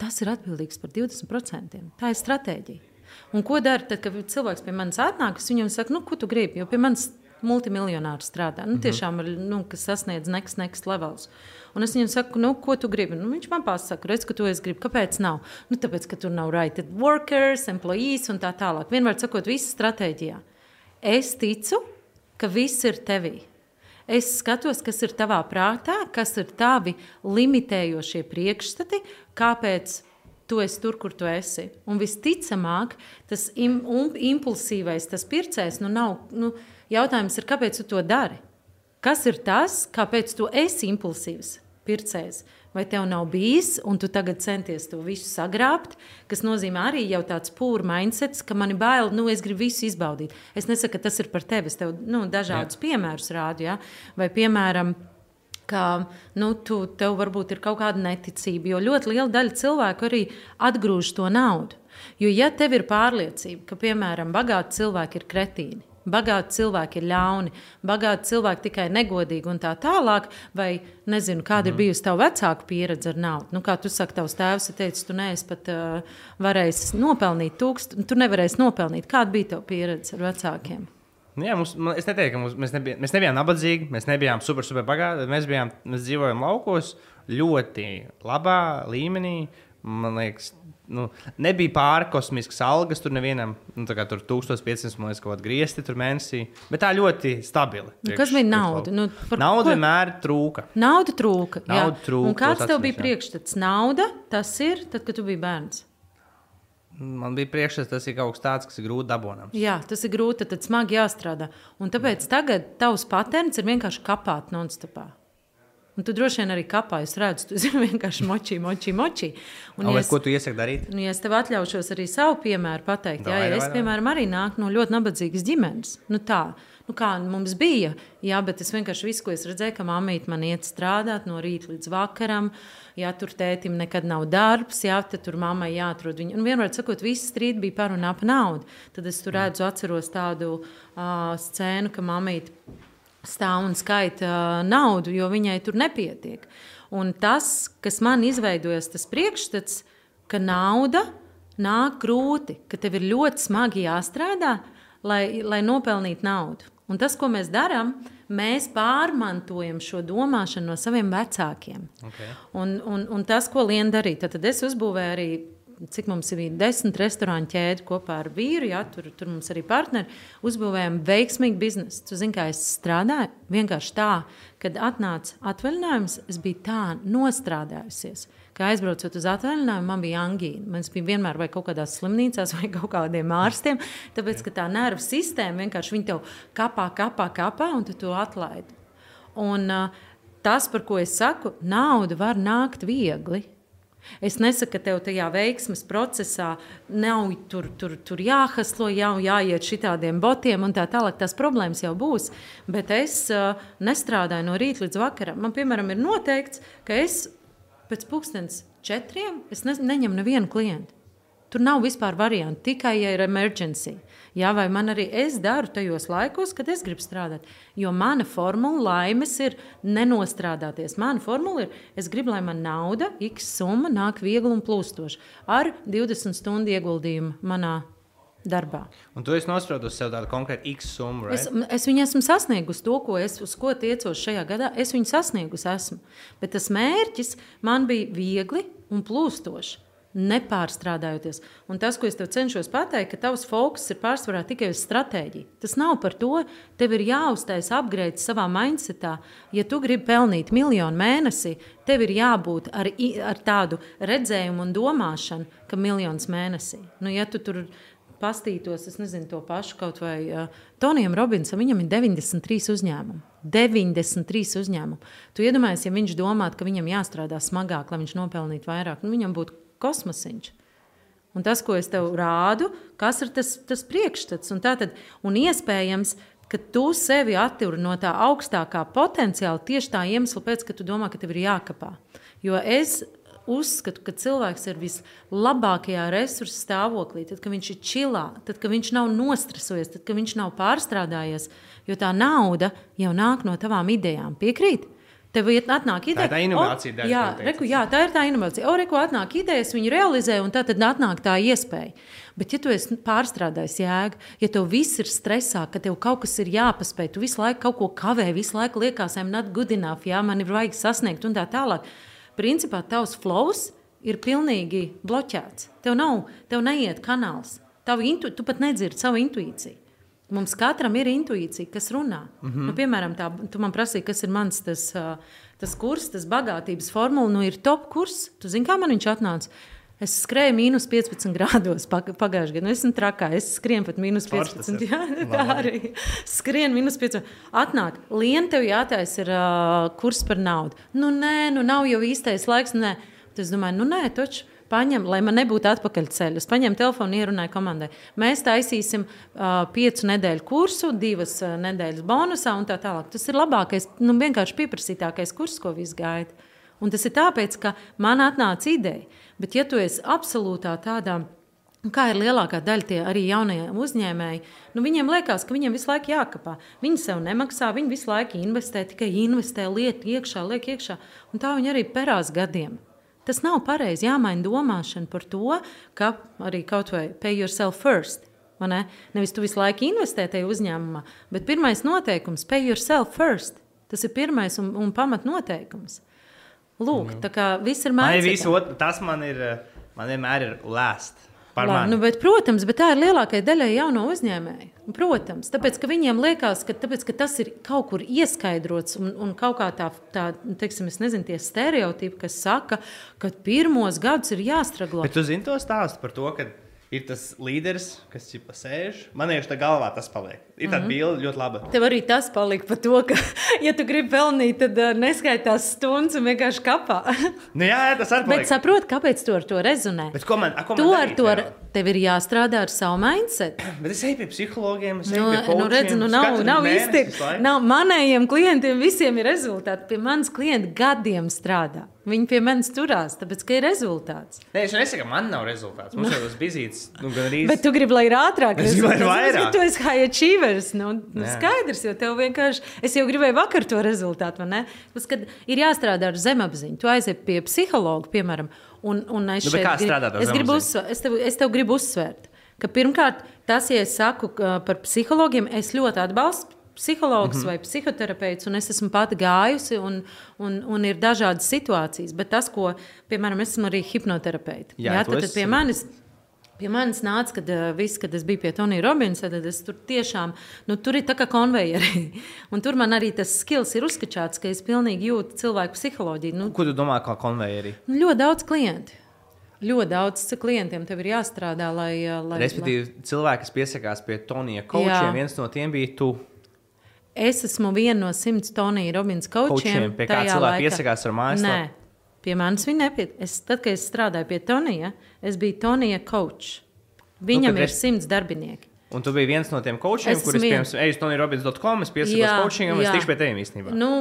Tas ir atbildīgs par 20%. Tā ir stratēģija. Un ko dara tad, kad cilvēks pie manis atnāk? Es viņam saku, nu, ko tu gribi? Jo pie manis multimiljonāri strādā. Nu, tiešām ir, nu, kas sasniedz next, next levels. Un es viņam saku, nu, ko tu gribi? Nu, viņš man pasaka, redz, ka to es gribu. Kāpēc nav? Nu, tāpēc, ka tur nav right workers, employees un tā tālāk. Vienmēr sakot, viss stratēģijā. Es ticu, ka viss ir tevī. Es skatos, kas ir tavā prātā, kas ir tavi limitējošie priekšstati, kāpēc tu esi tur, kur tu esi. Un visticamāk, tas im, um, impulsīvais, tas pircējs, nu nav. Nu, jautājums ir, kāpēc tu to dari? Kas ir tas, kāpēc tu esi impulsīvs pircējs? Vai tev nav bijis, un tu tagad centies to visu sagrābt, kas nozīmē arī jau tāds pūrs mindsets, ka man ir bail, nu, es gribu visu izbaudīt. Es nesaku, ka tas ir par tevi. Es tev nu, dažādus Jā. piemērus rādu. Ja? Vai, piemēram, ka nu, tu, tev varbūt ir kaut kāda neticība, jo ļoti liela daļa cilvēku arī atgrūž to naudu. Jo, ja tev ir pārliecība, ka, piemēram, bagāti cilvēki ir kretīni, bagāti cilvēki ir ļauni, bagāti cilvēki tikai negodīgi un tā tālāk, vai nezinu, kāda ir bijusi tava vecāka pieredze ar naudu. Nu, kā tu saki, tavs tēvs ir teicis, tu neesi pat uh, varējis nopelnīt tūkstošu, tu nevarēsi nopelnīt. Kāda bija tava pieredze ar vecākiem? Nu Jā, mums, man, es neteiktu, ka mums, mēs, nebija, mēs nebijām nabadzīgi, mēs nebijām super, super bagāti. Mēs, bijām, mēs dzīvojam laukos ļoti labā līmenī. Man liekas, nu, nebija pārkosmiskas algas tur nevienam. Nu, tā kā tur 1500 man liekas, kaut kāda griezti tur mēnesī. Bet tā ļoti stabili. Nu, kas bija nauda? Nu, Nauda ko- vienmēr trūka. Nauda trūka. jā. Nauda trūka, Un kāds tev bija jā. priekšstats? Nauda tas ir tad, kad tu biji bērns. Man bija priekšstats, tas ir kaut kas tāds, kas ir grūti dabūnams. Jā, tas ir grūti, tad smagi jāstrādā. Un tāpēc tagad tavs patents ir vienkārši kapāt nonstopā. Un tu droši vien arī kapā, es redzu, tu esi vienkārši močī, močī, močī. Un, Un, ja es... Ko tu iesaki darīt? nu, ja es tev atļaušos arī savu piemēru pateikt, jā, ja es, davai. piemēram, arī nāku no ļoti nabadzīgas ģimenes, nu tā, nu kā mums bija, jā, bet es vienkārši visu, ko es redzēju, ka mammīte man iet strādāt no rīta līdz vakaram, ja tur tētim nekad nav darbs, jā, tad tur mammai jāatrod viņu. Un vienmēr sakot, visi strīdi bija par un ap naudu. Tad es tur redzu, atceros tādu uh, scēnu, ka mammīte stāv un skaita uh, naudu, jo viņai tur nepietiek. Un tas, kas man izveidojas, tas priekšstats, ka nauda nāk grūti, ka tev ir ļoti smagi jāstrādā, lai, lai nopelnītu naudu. Un tas, ko mēs darām, mēs pārmantojam šo domāšanu no saviem vecākiem. Okay. Un, un, un tas, ko Liena darīja, tad, tad es uzbūvēju arī. Cik mums bija desmit restorānu ķēde kopā ar vīru, ja tur, tur mums arī partneri uzbūvējām veiksmīgu biznesu. Tu zini, kā es strādāju? Vienkārši tā, kad atnāca atvaļinājums, es biju tā nostrādājusies. Kā aizbraucot uz atvaļinājumu, man bija angīna. Man bija vienmēr vai kaut kādās slimnīcās, vai kaut kādiem ārstiem. Tāpēc, ka tā nervu sistēma vienkārši viņa tev kapā, kapā, kapā, un tu to atlaidi. Un uh, tas, par ko es saku, nauda var nākt viegli. Es nesaku, ka tev tajā veiksmes procesā nav tur, tur, tur jāhaslo, jau jāiet šitādiem botiem un tā tālāk. Tās problēmas jau būs. Bet es uh, nestrādāju no rīta līdz vakaram. Man, piemēram, ir noteikts, ka es pēc pusdienas četriem ne, neņemu nevienu klientu. Tur nav vispār variantu, tikai ja ir emergency. Jā, vai man arī es daru tajos laikos, kad es gribu strādāt. Jo mana formula laimes ir nenostrādāties. Mana formula ir, es gribu, lai man nauda, x summa nāk viegli un plūstoši ar 20 stundu ieguldījumu manā darbā. Un tu esi nospraudis sev tādu konkrētu X summu. Right? Es, es viņu esmu sasniegusi, to, ko es uz ko tiecos šajā gadā. Es viņu sasniegusi, esmu. Bet tas mērķis man bija viegli un plūstoši. Nepārstrādājoties. Un tas, ko es tev cenšos pateikt, ka tavs fokus ir pārsvarā tikai uz stratēģiju. Tas nav par to, tev ir jāuztais upgrade savā mindsetā. Ja tu gribi pelnīt miljonu mēnesī, tev ir jābūt ar, ar tādu redzējumu un domāšanu, ka miljons mēnesī. Nu, ja tu tur pastītos, es nezinu, to pašu kaut vai uh, Tonijam Robinsam, viņam ir 93 uzņēmumi. 93 uzņēmumi. Tu iedomājies, ja viņš domātu, ka viņam jāstrādā smagāk, lai viņš nopelnītu vairāk, nu viņam būtu kosmosiņš. Un tas, ko es tev rādu, kas ir tas, tas priekšstats. Un, tātad, un iespējams, ka tu sevi atturi no tā augstākā potenciāla tieši tā iemesla pēc, ka tu domā, ka tev ir jākapā. Jo es uzskatu, ka cilvēks ir vislabākajā resursu stāvoklī, tad, kad viņš ir čilā, tad, kad viņš nav nostresojies, tad, kad viņš nav pārstrādājies, jo tā nauda jau nāk no tavām idejām. Piekrīt? Tev ir atnāk ideja. Tā ir tā inovācija. O, jā, reku, jā, tā ir tā inovācija. O, reku, atnāk idejas, viņi realizē, un tad atnāk tā iespēja. Bet, ja tu esi pārstrādājis jēgu, ja tev viss ir stresā, ka tev kaut kas ir jāpaspēj, tu visu laiku kaut ko kavē, visu laiku liekas, I'm not good enough, jā, man ir vajag sasniegt un tā tālāk principā tavs flows ir pilnīgi bloķēts. Tev nav, tev neiet kanāls. Intu, tu pat nedzirdi savu intuīciju. Mums katram ir intuīcija, kas runā. Mm -hmm. nu, piemēram, tā, tu man prasīji, kas ir mans tas, tas kurs, tas bagātības formula. Nu, ir top kurs. Tu zini, kā man viņš atnāca? Es skrēju mīnus 15 grādos pagājušajā gadā. Nu, es esmu trakā, es skrienu pat mīnus 15. Jā, tā arī skrienu mīnus 15. Atnāk, lien tev jātaisa ir uh, kurs par naudu. Nu, nē, nu nav jau īstais laiks. Nu, nē. Tas domāju, nu nē, taču paņem, lai man nebūtu atpakaļceļš. Es paņēmu telefonu, ierunāju komandai. Mēs taisīsim uh, piecu nedēļu kursu, divas uh, nedēļas bonusā un tā tālāk. Tas ir labākais, nu, vienkārši pieprasītākais kurs, ko viss gaida. Un tas ir tāpēc, ka man atnāca ideja. Bet, ja tu esi absolūtā tādā, kā ir lielākā daļa tie arī jaunie uzņēmēji, nu viņiem liekas, ka viņiem visu laiku jākapā. Viņi sev nemaksā, viņi visu laiku investē, tikai investē, liek iekšā, liek iekšā. Un tā viņi arī perās gadiem. Tas nav pareizi. Jāmaina domāšana par to, ka arī kaut vai pay yourself first. Ne? Nevis tu visu laiku investē tajā uzņēmumā, bet pirmais noteikums - pay yourself first. Tas ir pirmais un, un pamatnoteikums. Lūk, tā kā viss ir mākslinieks. Tas man ir, man vienmēr ir lēst. Labi, nu, bet, protams, bet tā ir lielākajai daļai jauno uzņēmēju. Protams, tāpēc, viņiem liekas, ka, tāpēc, ka tas ir kaut kur ieskaidrots un, un kaut kā tā, tā teiksim, nezinu, tie stereotipi, kas saka, ka pirmos gadus ir jāstraglo. Bet tu zini to stāstu par to, ka ir tas līderis, kas ir pasēž. Man liekas, tā galvā tas paliek. Ir tāda mm -hmm. bilde ļoti laba. Tev arī tas palika par to, ka, ja tu gribi pelnīt, tad uh, neskaitās stundas un vienkārši kapā. nu, jā, tas arī paliek. Bet saproti, kāpēc tu ar to rezonē? Bet ko man, a, ko man tu darīt, ar to, jā? tev ir jāstrādā ar savu mindset. Bet es eju pie psihologiem, es eju nu, pie nu, redzi, nu, nav, nav īsti. Nav, manējiem klientiem visiem ir rezultāti. Pie manas klienta gadiem strādā. Viņi pie manis turās, tāpēc, ka ir rezultāts. Nē, es nesaku, ka man nav rezultāts. Mums jau tas bizīts, nu, gan arī. Bet tu gribi, lai ir ātrāk. Es gribu, lai ir vairāk. Tu esi high achievers. Nu, nu skaidrs, jo tev vienkārši, es jau gribēju vakar to rezultātu, vai ne? Tas, kad ir jāstrādā ar zemapziņu, tu aizies pie psihologa, piemēram, un, un es nu, šeit gribu, es gribu uzsvērt, es tev, es tev gribu uzsvērt, ka pirmkārt, tas, ja es saku par psihologiem, es ļoti atbalstu psihologs mm -hmm. vai psihoterapeits, un es esmu pati gājusi, un, un, un ir dažādas situācijas. Bet tas, ko, piemēram, es esmu arī hipnoterapeits. Jā, jā tad, tad pie manis. Pie manis nāca, kad, uh, viss, kad es biju pie Tonija Robinsa, tad es tur tiešām, nu, tur ir tā kā konvejeri. un tur man arī tas skills ir uzskačāts, ka es pilnīgi jūtu cilvēku psiholoģiju. Nu, Ko tu domā kā konvejeri? Nu, ļoti daudz klientu. Ļoti daudz klientiem tev ir jāstrādā, lai. lai Respektīvi, lai... cilvēki, kas piesakās pie Tonija kočiem, viens no tiem bija tu. Es esmu viena no simts Tonija Robins kočiem. Pie kā cilvēki piesakās ar mājaslapu? Nē, pie manis viņa nepiet. Es, tad, kad es strādāju pie Tonija, es biju Tonija koč. Viņam nu, ir simts darbinieki. Un tu biji viens no tiem kočiem, kuriem, piemēram, eju uz tonirobins.com, es piesakos kočingam, un es tikšu pie tevis īstenībā. Nu,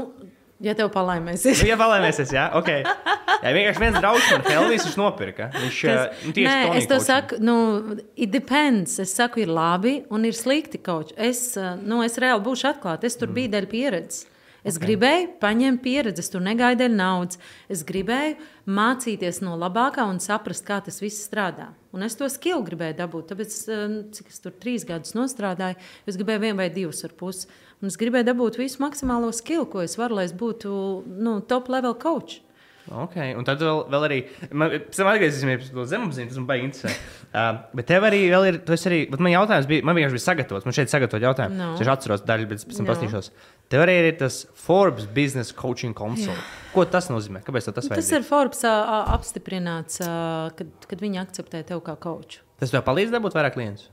Ja tev palaimēsies. nu, ja palaimēsies, jā, ok. Jā, vienkārši viens draugs man Helvis, viņš nopirka. Viņš Kas, nu, tieši nē, es to coaching. saku, nu, it depends. Es saku, ir labi un ir slikti kaut. Es, nu, es reāli būšu atklāta. Es tur mm. biju dēļ pieredzes. Es okay. gribēju paņemt pieredzi, tur negaidu dēļ naudas. Es gribēju mācīties no labākā un saprast, kā tas viss strādā. Un es to skilu gribēju dabūt. Tāpēc, cik es tur trīs gadus strādāju, es gribēju vienu vai divus ar pusi. Un es gribēju dabūt visu maksimālo skilu, ko es varu, lai es būtu nu, top level coach. Okay, un tad vēl, vēl arī, man, atgriezīsimies pie tā zemapziņas, tas man baigi interesē. Uh, bet tev arī ir, tas arī, bet man jautājums bija, man vienkārši bija sagatavots, man šeit sagatavot jautājumu. No. Es atceros daļu, bet pēc tam no. pastīšos. Tev arī ir tas Forbes Business Coaching Console. Jā. Ko tas nozīmē? Kāpēc tas vajag? Tas ir Forbes uh, apstiprināts, uh, kad, kad viņi akceptē tevi kā coachu. Tas tev palīdz dabūt vairāk klientus?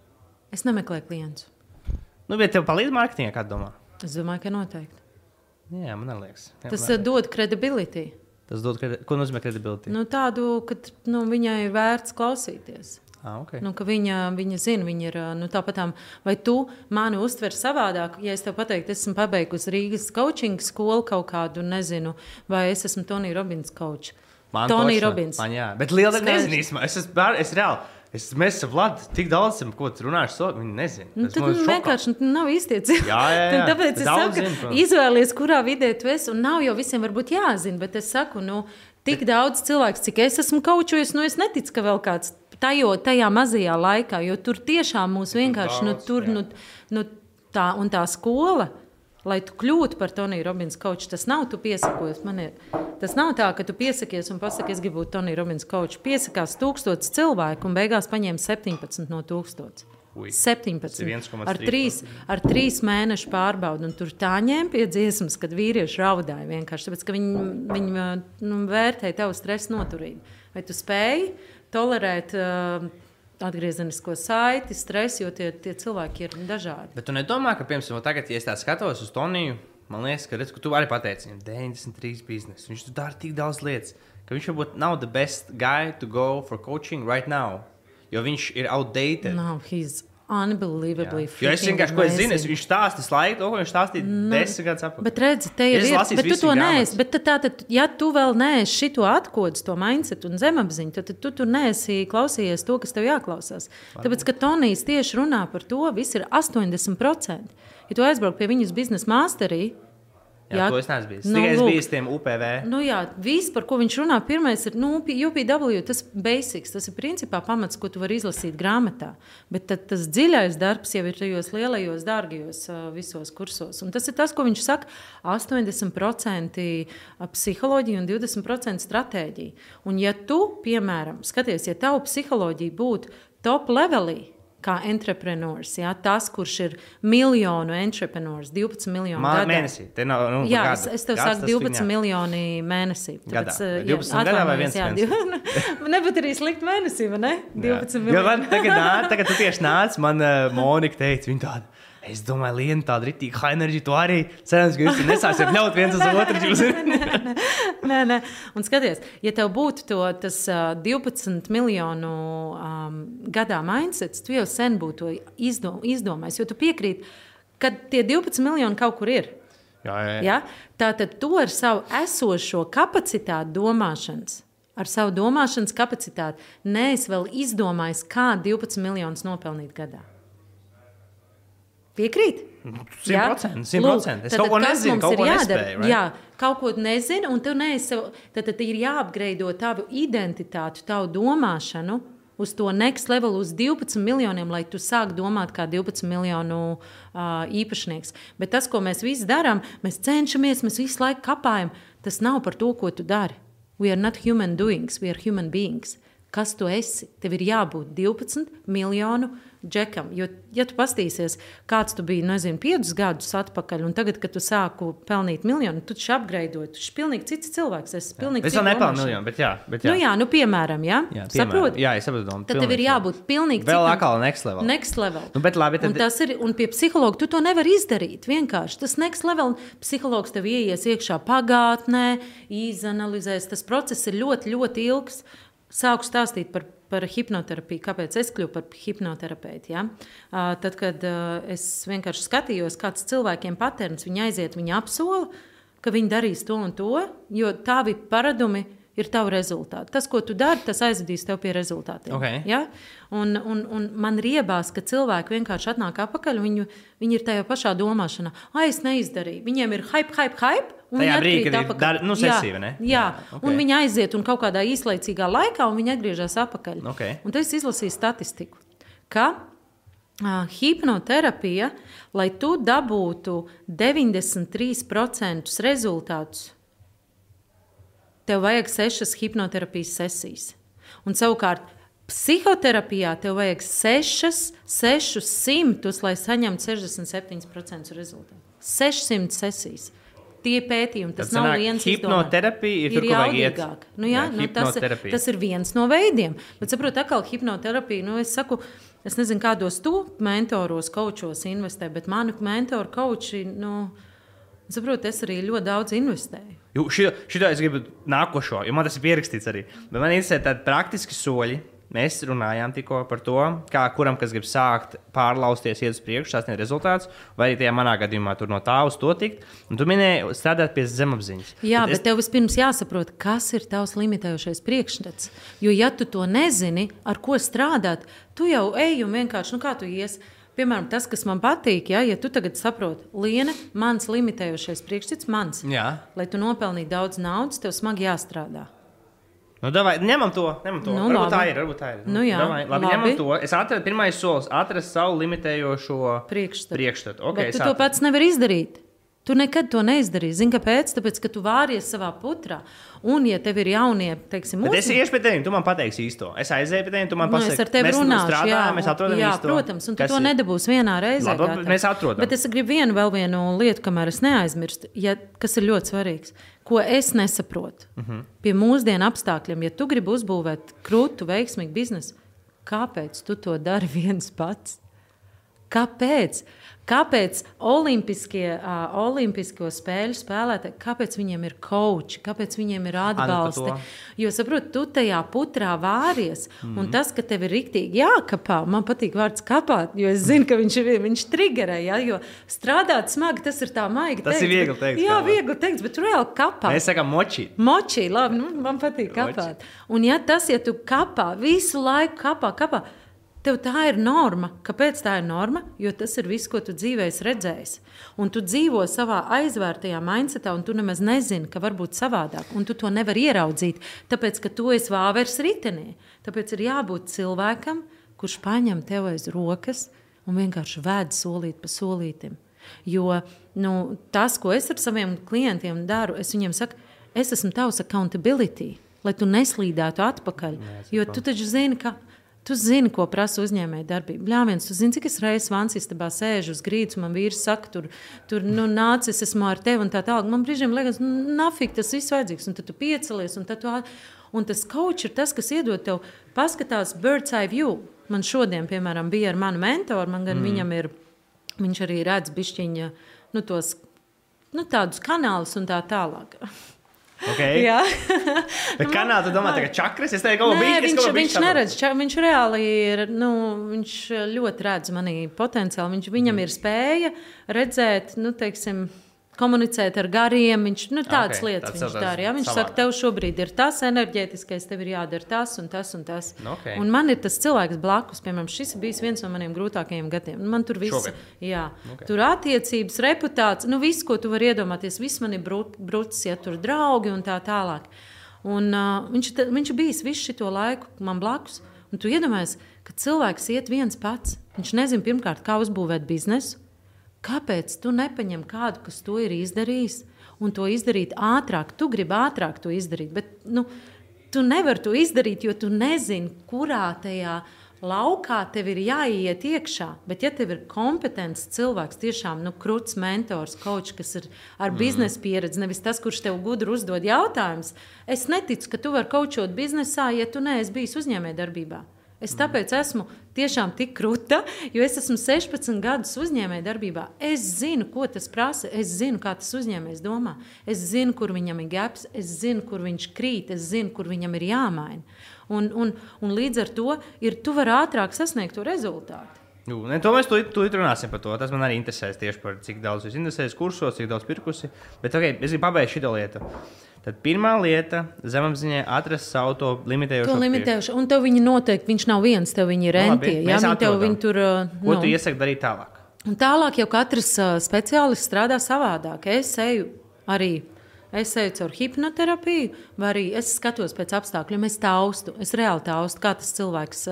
Es nemeklēju klientus. Nu, bet tev palīdz mārketingā, kā domā? Es domāju, ka noteikti. Jā, man liekas. Jā, Tas man uh, dod kredibilitāti. Tas dod, kredi... ko nozīmē kredibilitāte? Nu, tādu, ka nu, viņai ir vērts klausīties. Ah, okay. Nu, viņa, viņa zina, viņa ir nu, tāpatām, vai tu mani uztver savādāk. Ja es tev pateiktu, esmu pabeigusi Rīgas coaching skolu kaut kādu, nezinu, vai es esmu Tonija Robins coach. Man Tonija Robins. Man, jā, bet liela daļa nezina īstenībā. Es esmu bēr, es reāli. Es, mēs esam Vladi, tik daudz, esam, ko tu runāši, so, viņi nezina. Nu, tad man nu, vienkārši nu, nav cilvēki. Jā, jā, jā. Tāpēc Bet es saku, protams. izvēlies, kurā vidē tu esi. Un nav jau visiem varbūt jāzina, bet es saku, nu, tik daudz cilvēku, cik es esmu kaučojis, nu, es neticu, ka vēl kāds tajo, tajā mazajā laikā, jo tur tiešām mūs vienkārši, nu, daudz, tur, jā. nu, nu, tā, un tā skola. Lai tu kļūtu par Toniju Robins koču, tas nav tu piesakojies. Man ir, tas nav tā, ka tu piesakies un pasaki, es gribu būt Tonija Robins koču. Piesakās tūkstotis cilvēku un beigās paņēma 17 no tūkstotis. Ui. 17. Tas ir 1,3%. Ar 3, ar 3 mēnešu pārbaudu. Un tur tā ņēma pie dziesmas, kad vīrieši raudāja vienkārši tāpēc, ka viņi, viņi nu, vērtēja tavu stresu noturību. Vai tu spēji tolerēt uh, atgriezenisko saiti, stresu, jo tie, tie cilvēki ir dažādi. Bet tu nedomā, ka, piemēram, tagad, ja es tā skatos uz Toniju, man liekas, ka, redz, ka tu arī pateici, viņam 93 biznesa. Viņš tur dara tik daudz lietas, ka viņš varbūt nav the best guy to go for coaching right now. Jo viņš ir outdated. No, he's unbelievably Jā. Jo es freaking vienkārši ko es zinu, es, viņš stāsta visu laiku, to, ko viņš stāstīja desmit gadus atpakaļ. Bet redzi, te ir. lasīju Bet tu to neesi. Bet tā, tad, ja tu vēl neesi šito atkodus, to mindset un zemapziņu, tad, tad tu tur neesi klausījies to, kas tev jāklausās. Tāpēc, ka Tonijs tieši runā par to, viss ir 80%. Ja tu aizbrauc pie viņas biznesa masterī, Jā, jā, to es neesmu bijis. nu, Tikai es biju tiem UPV. Nu, jā, viss, par ko viņš runā, pirmais ir nu, UPW. Tas ir basics, tas ir principā pamats, ko tu vari izlasīt grāmatā. Bet tad, tas dziļais darbs jau ir tajos lielajos, dārgajos visos kursos. Un tas ir tas, ko viņš saka, 80% psiholoģija un 20% stratēģija. Un, ja tu, piemēram, skaties, ja tavu psiholoģija būtu top levelī, kā entrepreneurs, jā, tas, kurš ir miljonu entrepreneurs, 12 miljonu Man gadā. mēnesī. Nav, nu, Jā, gada. es, es tev Gads saku, tas 12 viņā. miljoni mēnesī. Gadā. eh, Vai jā, 12 gadā vai viens jā, mēnesis? div- Nebūtu arī slikti mēnesī, vai ne? 12 Jo miljoni. man tagad, nā, tagad tu tieši nāc, man uh, Monika teica, viņa tāda. Es domāju, Lienu, tāda rītīga high energy, tu arī cerams, ka jūs nesāksiet ļaut viens uz otru. Jūs... Nē, nē. Un skaties, ja tev būtu to, tas uh, 12 miljonu um, gadā mindsets, tu jau sen būtu to izdom, izdomājis, jo tu piekrīti, ka tie 12 miljoni kaut kur ir. jā, jā, jā. Ja? Tātad tu ar savu esošo kapacitāti domāšanas, ar savu domāšanas kapacitāti, neesi vēl izdomājis, kā 12 miljonus nopelnīt gadā. Piekrīt? Jā? 100%, 100%. Es kaut ko nezinu, kaut ko jādara? nespēju, right? Jā, kaut ko nezinu, un tu neesi tad, tad ir jāapgreido tavu identitāti, tavu domāšanu. Uz to next level, uz 12 miljoniem, lai tu sāktu domāt kā 12 miljonu uh, īpašnieks. Bet tas, ko mēs visi darām, mēs cenšamies, mēs visu laiku kapājam. Tas nav par to, ko tu dari. We are not human doings, we are human beings. Kas tu esi? Tev ir jābūt 12 miljonu džekam. Jo, ja tu pastīsies, kāds tu biji, nezinu, 5 gadus atpakaļ, un tagad, kad tu sāku pelnīt miljonu, tu taču apgreidoji. Tu esi pilnīgi cits cilvēks. Es, pilnīgi Es vēl nepelnu miljonu, bet jā. Bet jā. Nu, jā, nu, piemēram? Jā, piemēram. saproti? Jā, es saprotu. Tad tev ir pilnīgi. jābūt pilnīgi Vēl citam- atkal next level. Next level. Nu, bet labi, tad- Un tas ir, un pie psihologa tu to nevari izdarīt. Vienkārši tas next level, psihologs tev ieies iekšā pagātnē, izanalizēs. Tas process ir ļoti, ļoti ilgs. Sāku stāstīt par, par hipnoterapiju, kāpēc es kļuvu par hipnoterapeitu. Ja? Uh, tad, kad uh, es vienkārši skatījos, kāds cilvēkiem patērns, viņi aiziet, viņi apsola, ka viņi darīs to un to, jo tavi paradumi ir tavi rezultāti. Tas, ko tu dari, tas aizvedīs tev pie rezultātiem. Ok. Ja? Un, un, un man riebās, ka cilvēki vienkārši atnāk atpakaļ. Viņu, viņi ir tajā pašā domāšanā, ah, es neizdarīju. Viņiem ir hype, hype, hype. un Tajā brīdī, kad ir atpakaļ. dar- nu, ne? Jā, jā. Jā, ok. un viņi aiziet un kaut kādā īslaicīgā laikā, un viņi atgriežas atpakaļ. Ok. Un tad es izlasīju statistiku, ka uh, hipnoterapija, lai tu dabūtu 93% rezultātus, tev vajag sešas hipnoterapijas sesijas. Un savukārt, psihoterapijā tev vajag sešas, sešus simtus, lai saņemtu 67% rezultātu. 600 sesijas. Tie pētījumi, tas Tad nav sanāk, viens hipnoterapija ir tur, kur vajag iet. jaudīgāk. Nu, jā, Jā, nu, tas, hipnoterapija. tas ir viens no veidiem. Bet, saprotiet, atkal hipnoterapija, nu, es saku, Es nezinu, kādos tu mentoros, kočos investē, bet mani mentoru koči, nu, saprotu, es arī ļoti daudz investēju. Šī tā es gribu nākošo, jo man tas ir pierakstīts arī. Bet man interesē tādi praktiski soļi. Mēs runājām tikko par to, kā kuram, kas grib sākt pārlausties, iet uz priekšu, sasniegt rezultātus, vai arī tajā manā gadījumā tur no tā uz to tikt. Un tu minēji, strādāt pie zemapziņas. Jā, bet, bet es... tev vispirms jāsaprot, kas ir tavs limitējošais priekšstats. Jo, ja tu to nezini, ar ko strādāt, tu jau ej un vienkārši, nu kā tu iesi Piemēram, tas, kas man patīk, ja, ja tu tagad saproti, Liena, mans limitējošais priekšstats, mans. Jā. Lai tu nopelnītu daudz naudas, tev smagi jāstrādā. Nu, davai, ņemam to. Ņemam to. Nu, varbūt labi. tā ir. Varbūt tā ir. Nu, jā, davai, labi, labi. Ņemam to. Es atradu pirmais solis, atrast savu limitējošo priekšstatu. priekšstatu. Okay, Bet tu to pats nevari izdarīt. Tu nekad to neizdarīsi. Zini, kāpēc? Tāpēc, ka tu vāries savā putrā. Un, ja tev ir jaunie, teiksim, mūsu... es iešu pie tevis, tu man pateiksi īsto. Es aizēju pie tevis, tu man nu, es ar tevi runāšu. Strādājam, jā, mēs atrodam jā, īsto. Protams, un tu to ir? nedabūsi vienā reizē. Labi, mēs atrodam. Bet es gribu vienu vēl vienu lietu, kamēr es neaizmirstu, ja, kas ir ļoti svarīgs. Ko es nesaprotu uh mhm. -huh. pie mūsdienu apstākļiem, ja tu gribi uzbūvēt krūtu, veiksmīgu biznesu, kāpēc tu to dari viens pats? Kāpēc? Kāpēc Olimpiskie, uh, Olimpisko spēļu spēlētāji, kāpēc viņiem ir koči, kāpēc viņiem ir atbalsti? Jo, saprotu, tu tajā putrā vāries, mm -hmm. un mhm. tas, ka tev ir rīktīgi jākapā, man patīk vārds kapāt, jo es zinu, ka viņš ir viņš triggerē, ja, jo strādāt smagi, tas ir tā maigi Tas teikt, ir viegli teikt. Jā, viegli teikt, bet reāli kapā. Mēs sakām moči. Moči, labi, nu, man patīk kapāt. Moči. Un ja tas, ja tu kapā, visu laiku kapā, kapā, Tev tā ir norma. Kāpēc tā ir norma? Jo tas ir viss, ko tu dzīvē esi redzējis. Un tu dzīvo savā aizvērtajā mindsetā, un tu nemaz nezini, ka var būt savādāk. Un tu to nevari ieraudzīt, tāpēc ka tu esi vāveres ritenī. Tāpēc ir jābūt cilvēkam, kurš paņem tevi aiz rokas un vienkārši ved solīt pa solītam. Jo nu, tas, ko es ar saviem klientiem daru, es viņiem saku, es esmu tavs accountability, lai tu neslīdētu atpakaļ. Jo tu taču zini, ka Tu zini, ko prasa uzņēmēja darbība. Bļāviens, tu zini, cik es reizes vansistabā sēžu uz grīdas, man vīrs saka, tur, tur nu, nāc, es esmu ar tevi un tā tālāk. Man brīžiem liekas, nu, nafik, tas viss vajadzīgs. Un tad tu piecelies, un, tu, un tas coach ir tas, kas iedod tev paskatās bird's eye view. Man šodien, piemēram, bija ar manu mentoru, man gan mm. viņam ir, viņš arī redz bišķiņa, nu, tos, nu, tādus kanālus un tā tālāk. Okay. Jā, bet kanāla tu domā, ka čakras, es teiktu, ka viņš, viņš, viņš neredz, ča, viņš reāli ir, nu, viņš ļoti redz manī potenciāli, viņš, viņam ir spēja redzēt, nu, teiksim, komunicēt ar gariem. Viņš nu, tādas okay, lietas viņš dara. Ja? Viņš savādā. saka, tev šobrīd ir tas enerģētiskais, tev ir jādara tas un tas un tas. Nu, okay. Un man ir tas cilvēks blakus, piemēram, šis bija viens no maniem grūtākajiem gadiem. Man tur viss, jā, okay. tur attiecības, reputācija, nu viss, ko tu vari iedomāties, viss man ir brūcis, ja tur draugi un tā tālāk. Un, uh, viņš, viņš bijis visu šo laiku man blakus. Un tu iedomājies, ka cilvēks iet viens pats. Viņš nezina pirmkārt, kā uzbūvēt biznesu. Kāpēc tu nepaņem kādu, kas to ir izdarījis, un to izdarīt ātrāk? Tu gribi ātrāk to izdarīt, bet nu, tu nevari to izdarīt, jo tu nezini, kurā tajā laukā tev ir jāiet iekšā. Bet, ja tev ir kompetents cilvēks, tiešām nu, krūts mentors, coach, kas ir ar mm. biznesa pieredzi, nevis tas, kurš tev gudri uzdod jautājumus, es neticu, ka tu vari kočot biznesā, ja tu neesi bijis uzņēmējdarbībā. Es tāpēc esmu tiešām tik krūta, jo es esmu 16 gadus uzņēmēja darbībā. Es zinu, ko tas prasa, es zinu, kā tas uzņēmējs domā. Es zinu, kur viņam ir gaps, es zinu, kur viņš krīt, es zinu, kur viņam ir jāmaina. Un, un, un līdz ar to ir, tu vari ātrāk sasniegt to rezultātu. Nu, ne, to mēs tūlīt runāsim par to. Tas man arī interesēs tieši par cik daudz jūs interesēs kursos, cik daudz pirkusi. Bet okay, es gribu pabeigt šo lietu. Tad pirmā lieta - zemapziņā atrast savu to limitējošo. To limitējošo. Un tev viņi noteikti, viņš nav viens, tev viņi ir. Nu, jā, viņi tev viņi tur. Ko nu. tu iesaki darīt tālāk? Un tālāk jau katrs uh, speciālists strādā savādāk. Es eju arī Es eju caur hipnoterapiju, vai arī es skatos pēc apstākļiem, es taustu, es reāli taustu, kā tas cilvēks,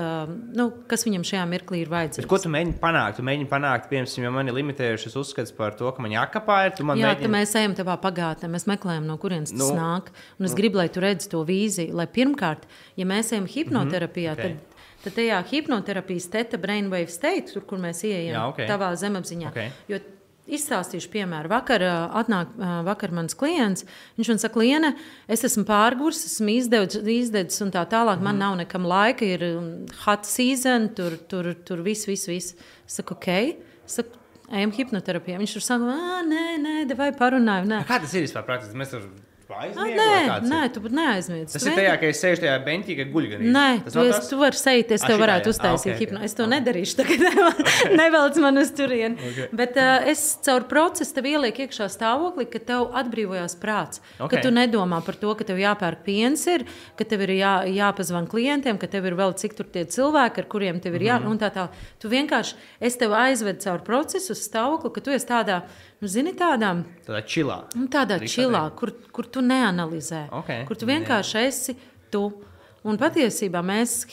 nu, kas viņam šajā mirklī ir vajadzīgs. Bet ko tu mēģini panākt? Tu mēģini panākt, piemēram, ja man ir limitējušas uzskats par to, ka man jākapā ir. Jā, mēģini... mēs ejam tevā pagātnē, mēs meklējam, no kurienes tas nu, nāk. Un es nu. gribu, lai tu redzi to vīziju, lai pirmkārt, ja mēs ejam hipnoterapijā, mm -hmm. okay. tad tad tajā hipnoterapijas teta brainwave state, tur, kur mēs ieejam, Jā, okay. tavā zemapziņā. Okay. Jo Izstāstīšu piemēru. Vakar atnāk vakar mans klients. Viņš man saka, Liena, es esmu pārgurs, esmu izdedzis un tā tālāk. Man nav nekam laika, ir um, hot season, tur, tur, tur viss, viss, viss. Es saku, ok. Es saku, ejam hipnoterapijā. Viņš tur saka, nē, nē, vai parunājam. Kā tas ir vispār praktiski? Mēs tur Aizmiegam. nē, nē, tu pat neaizmirsti. Tas ir tajā, ka es sēžu tajā benčī, ka guļu gan. Nē, tas tu, es, tu vari sēžot, es Ah, tev varētu uztaisīt Ah, ah, ok, hipnozi. ok. Es to nedarīšu. Tagad nevelc man uz turieni. Okay. Bet uh, es caur procesu tev ielieku iekšā stāvoklī, ka tev atbrīvojās prāts. Okay. Ok. Ka tu nedomā par to, ka tev jāpērk piens, ir, ka tev ir jā, jāpazvan klientiem, ka tev ir vēl cik tur tie cilvēki, ar kuriem tev ir jā. Mm -hmm. tā, tā. Tu vienkārši, es tev aizvedu caur procesu uz stāvokli, ka tu esi tādā, nu, zini, tādā. Tādā čilā. Nu, tādā Drīkst čilā, kur, kur tu neanalizē, Ok. kur tu vienkārši esi tu. Un patiesībā mēs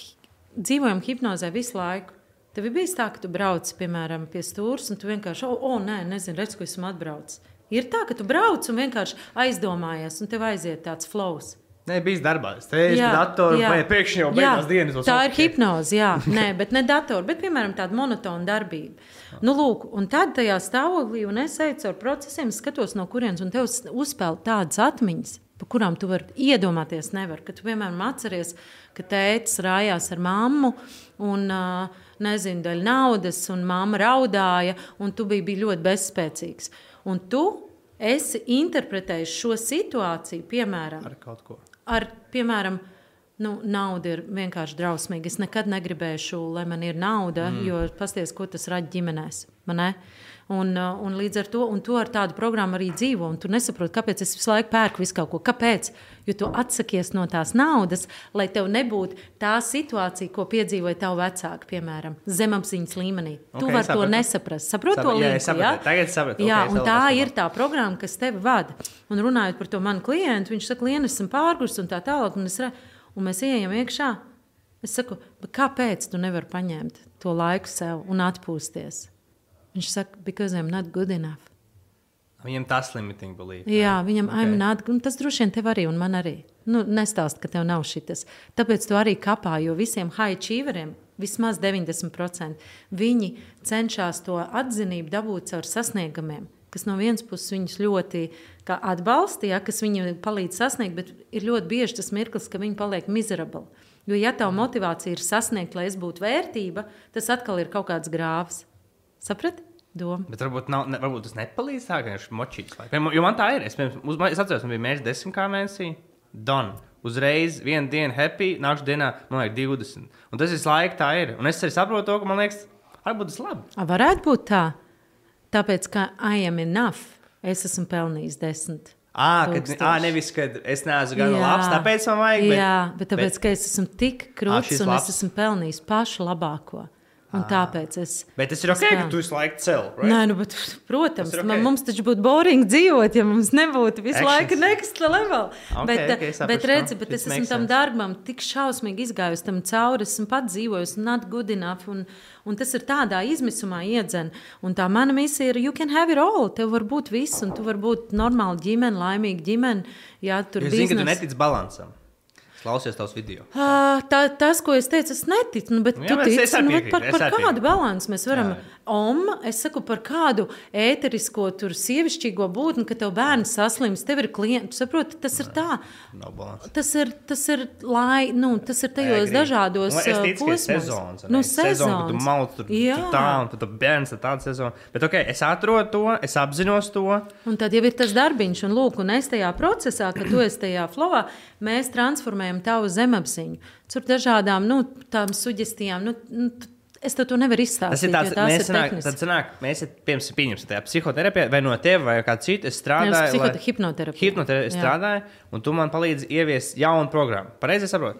dzīvojam hipnozē visu laiku. Tev bijis tā, ka tu brauc, piemēram, pie stūres, un tu vienkārši, oh, oh nē, nezinu, redz, ko esmu atbraucis. Ir tā, ka tu brauc un vienkārši aizdomājies, un tev aiziet tāds flows. Nē, bijis darbā. Teicu, ka datoru vai pēkšņi jau beigās dienas. Tā ir hipnoze, jā. Nē, bet ne datoru, bet piemēram tāda monotona darbība. Nu, lūk, un tad tajā stāvoklī, un es eju caur procesiem, skatos no kurienes, un tev uzspēlē tādas atmiņas, par kurām tu vari iedomāties. Nevar. Kad tu, piemēram, atceries, ka tēvs rājās ar mammu, un nezinu, dēļ naudas, un mamma raudāja, un tu biji, biji ļoti bezspēcīgs. Un tu esi interpretējis šo situāciju, piemēram, Ar kaut ko. Ar, piemēram, nu, nauda ir vienkārši drausmīga. Es nekad negribēšu, lai man ir nauda, mm. jo pasties, ko tas rada ģimenēs. man? Un, uh, un līdz ar to, un to ar tādu programmu arī dzīvo. Un tu nesaproti, kāpēc es visu laiku pērku visu kaut ko. Kāpēc? Jo tu atsakies no tās naudas, lai tev nebūtu tā situācija, ko piedzīvoja tavi vecāki, piemēram, zemapziņas līmenī. Tu Ok, vari to nesaprast. Saproti to Sapratu, jā, līniju? es sapratu. Tagad sapratu. Jā, Ok, es un tā nesapratu. ir tā programma, kas tevi vada. Un runājot par to manu klientu, viņš saka, Lienu, esmu pārgājis un tā tālāk. Un, es un mēs ejam iekšā. Es saku, "Bet kāpēc tu nevari paņemt to laiku sev un atpūsties? Viņš saka, because I'm not good enough. Viņam tas limiting belief. Jā, viņam Ok. okay. not, un tas droši vien tev arī, un man arī. Nu, nestāst, ka tev nav šis. Tāpēc tu arī kapā, jo visiem high achieveriem, vismaz 90%, viņi cenšas to atzinību dabūt caur sasniegumiem. Kas no vienas puses viņus ļoti atbalsta, ja, kas viņu palīdz sasniegt, bet ir ļoti bieži tas mirklis, ka viņi paliek miserabli. Jo, ja tā motivācija ir sasniegt, lai es būtu vērtība, tas atkal ir kaut kāds grāvs. Saprati? Doma. Bet varbūt, nav, ne, varbūt tas nepalīdz tā, ka viņš ir močīgs. Jo man tā ir. Es, uz, es atceros, man bija mērķis 10 kā mēnesī. Done. Uzreiz vienu dienu happy, nākamā dienā, man liekas, 20. Un tas visu laiku tā ir. Un es arī saprotu to, ka man liekas, varbūt tas labi. A, Varētu būt tā, tāpēc ka I am enough. Es esmu pelnījis desmit. À, kad, à, nevis, kad es neesmu gan Jā. labs, tāpēc man vajag. Bet, Jā, bet tāpēc, ka es esmu tik krūts un labs. es esmu pelnījis pašu labāko. Un tāpēc es. bet tas ir ok, ka tu visu laiku cel. Right? Nē, nu, bet, protams, ir man, mums taču būtu boring dzīvot, ja mums nebūtu visu Actions. laiku next level. Ok, bet, ok, saprastu. bet redzi, bet es esmu tam darbam tik šausmīgi izgājusi tam cauri, esmu pat dzīvojusi, not good enough. Un, un tas ir tādā izmisumā iedzen. Un tā mana misija ir, you can have it all. Tev var būt viss, un tu vari būt normāla ģimene, laimīga ģimene. Jā, tur Jo Es zinu, ka tu netici balansam. Es klausies tavus video. Ā, Tā, tas, ko es teicu, es neticu. Nu, bet Jā, tu tici, nu, par, par kādu balansu mēs varam. Jā. Om, es saku par kādu ēterisko, tur sievišķīgo būtni, ka tev bērns saslims, tev ir klients. Tu saproti, tas ir tā. Nav balanss. Tas ir, tas ir, lai, nu, tas ir tajos Agrī. dažādos Nu, ticu, posmos. sezonas. Nu, sezona, kad tu sezons. mauc tur, tur tā, un tad bērns ir tāda sezona. Bet ok, es atrodu to, es apzinos to. Un tad jau ir tas darbiņš, un, lūk, un es tajā procesā, kad tu esi tajā flowā, mēs transformējam tavu zemapziņu. Tur dažādām nu, tām suģestijām. Nu, nu, es to nevaru izstāstīt. Tas ir tāds, tās mēs sanāk, tad sanāk, mēs piemēram, pieņemsim tajā psihoterapijā, vai no tevis, vai kā citu, es strādāju. psihote- lai- hipnoterapija. Hipnoterapija strādāju, un tu man palīdzi ieviest jaunu programmu. Pareizi saprotu?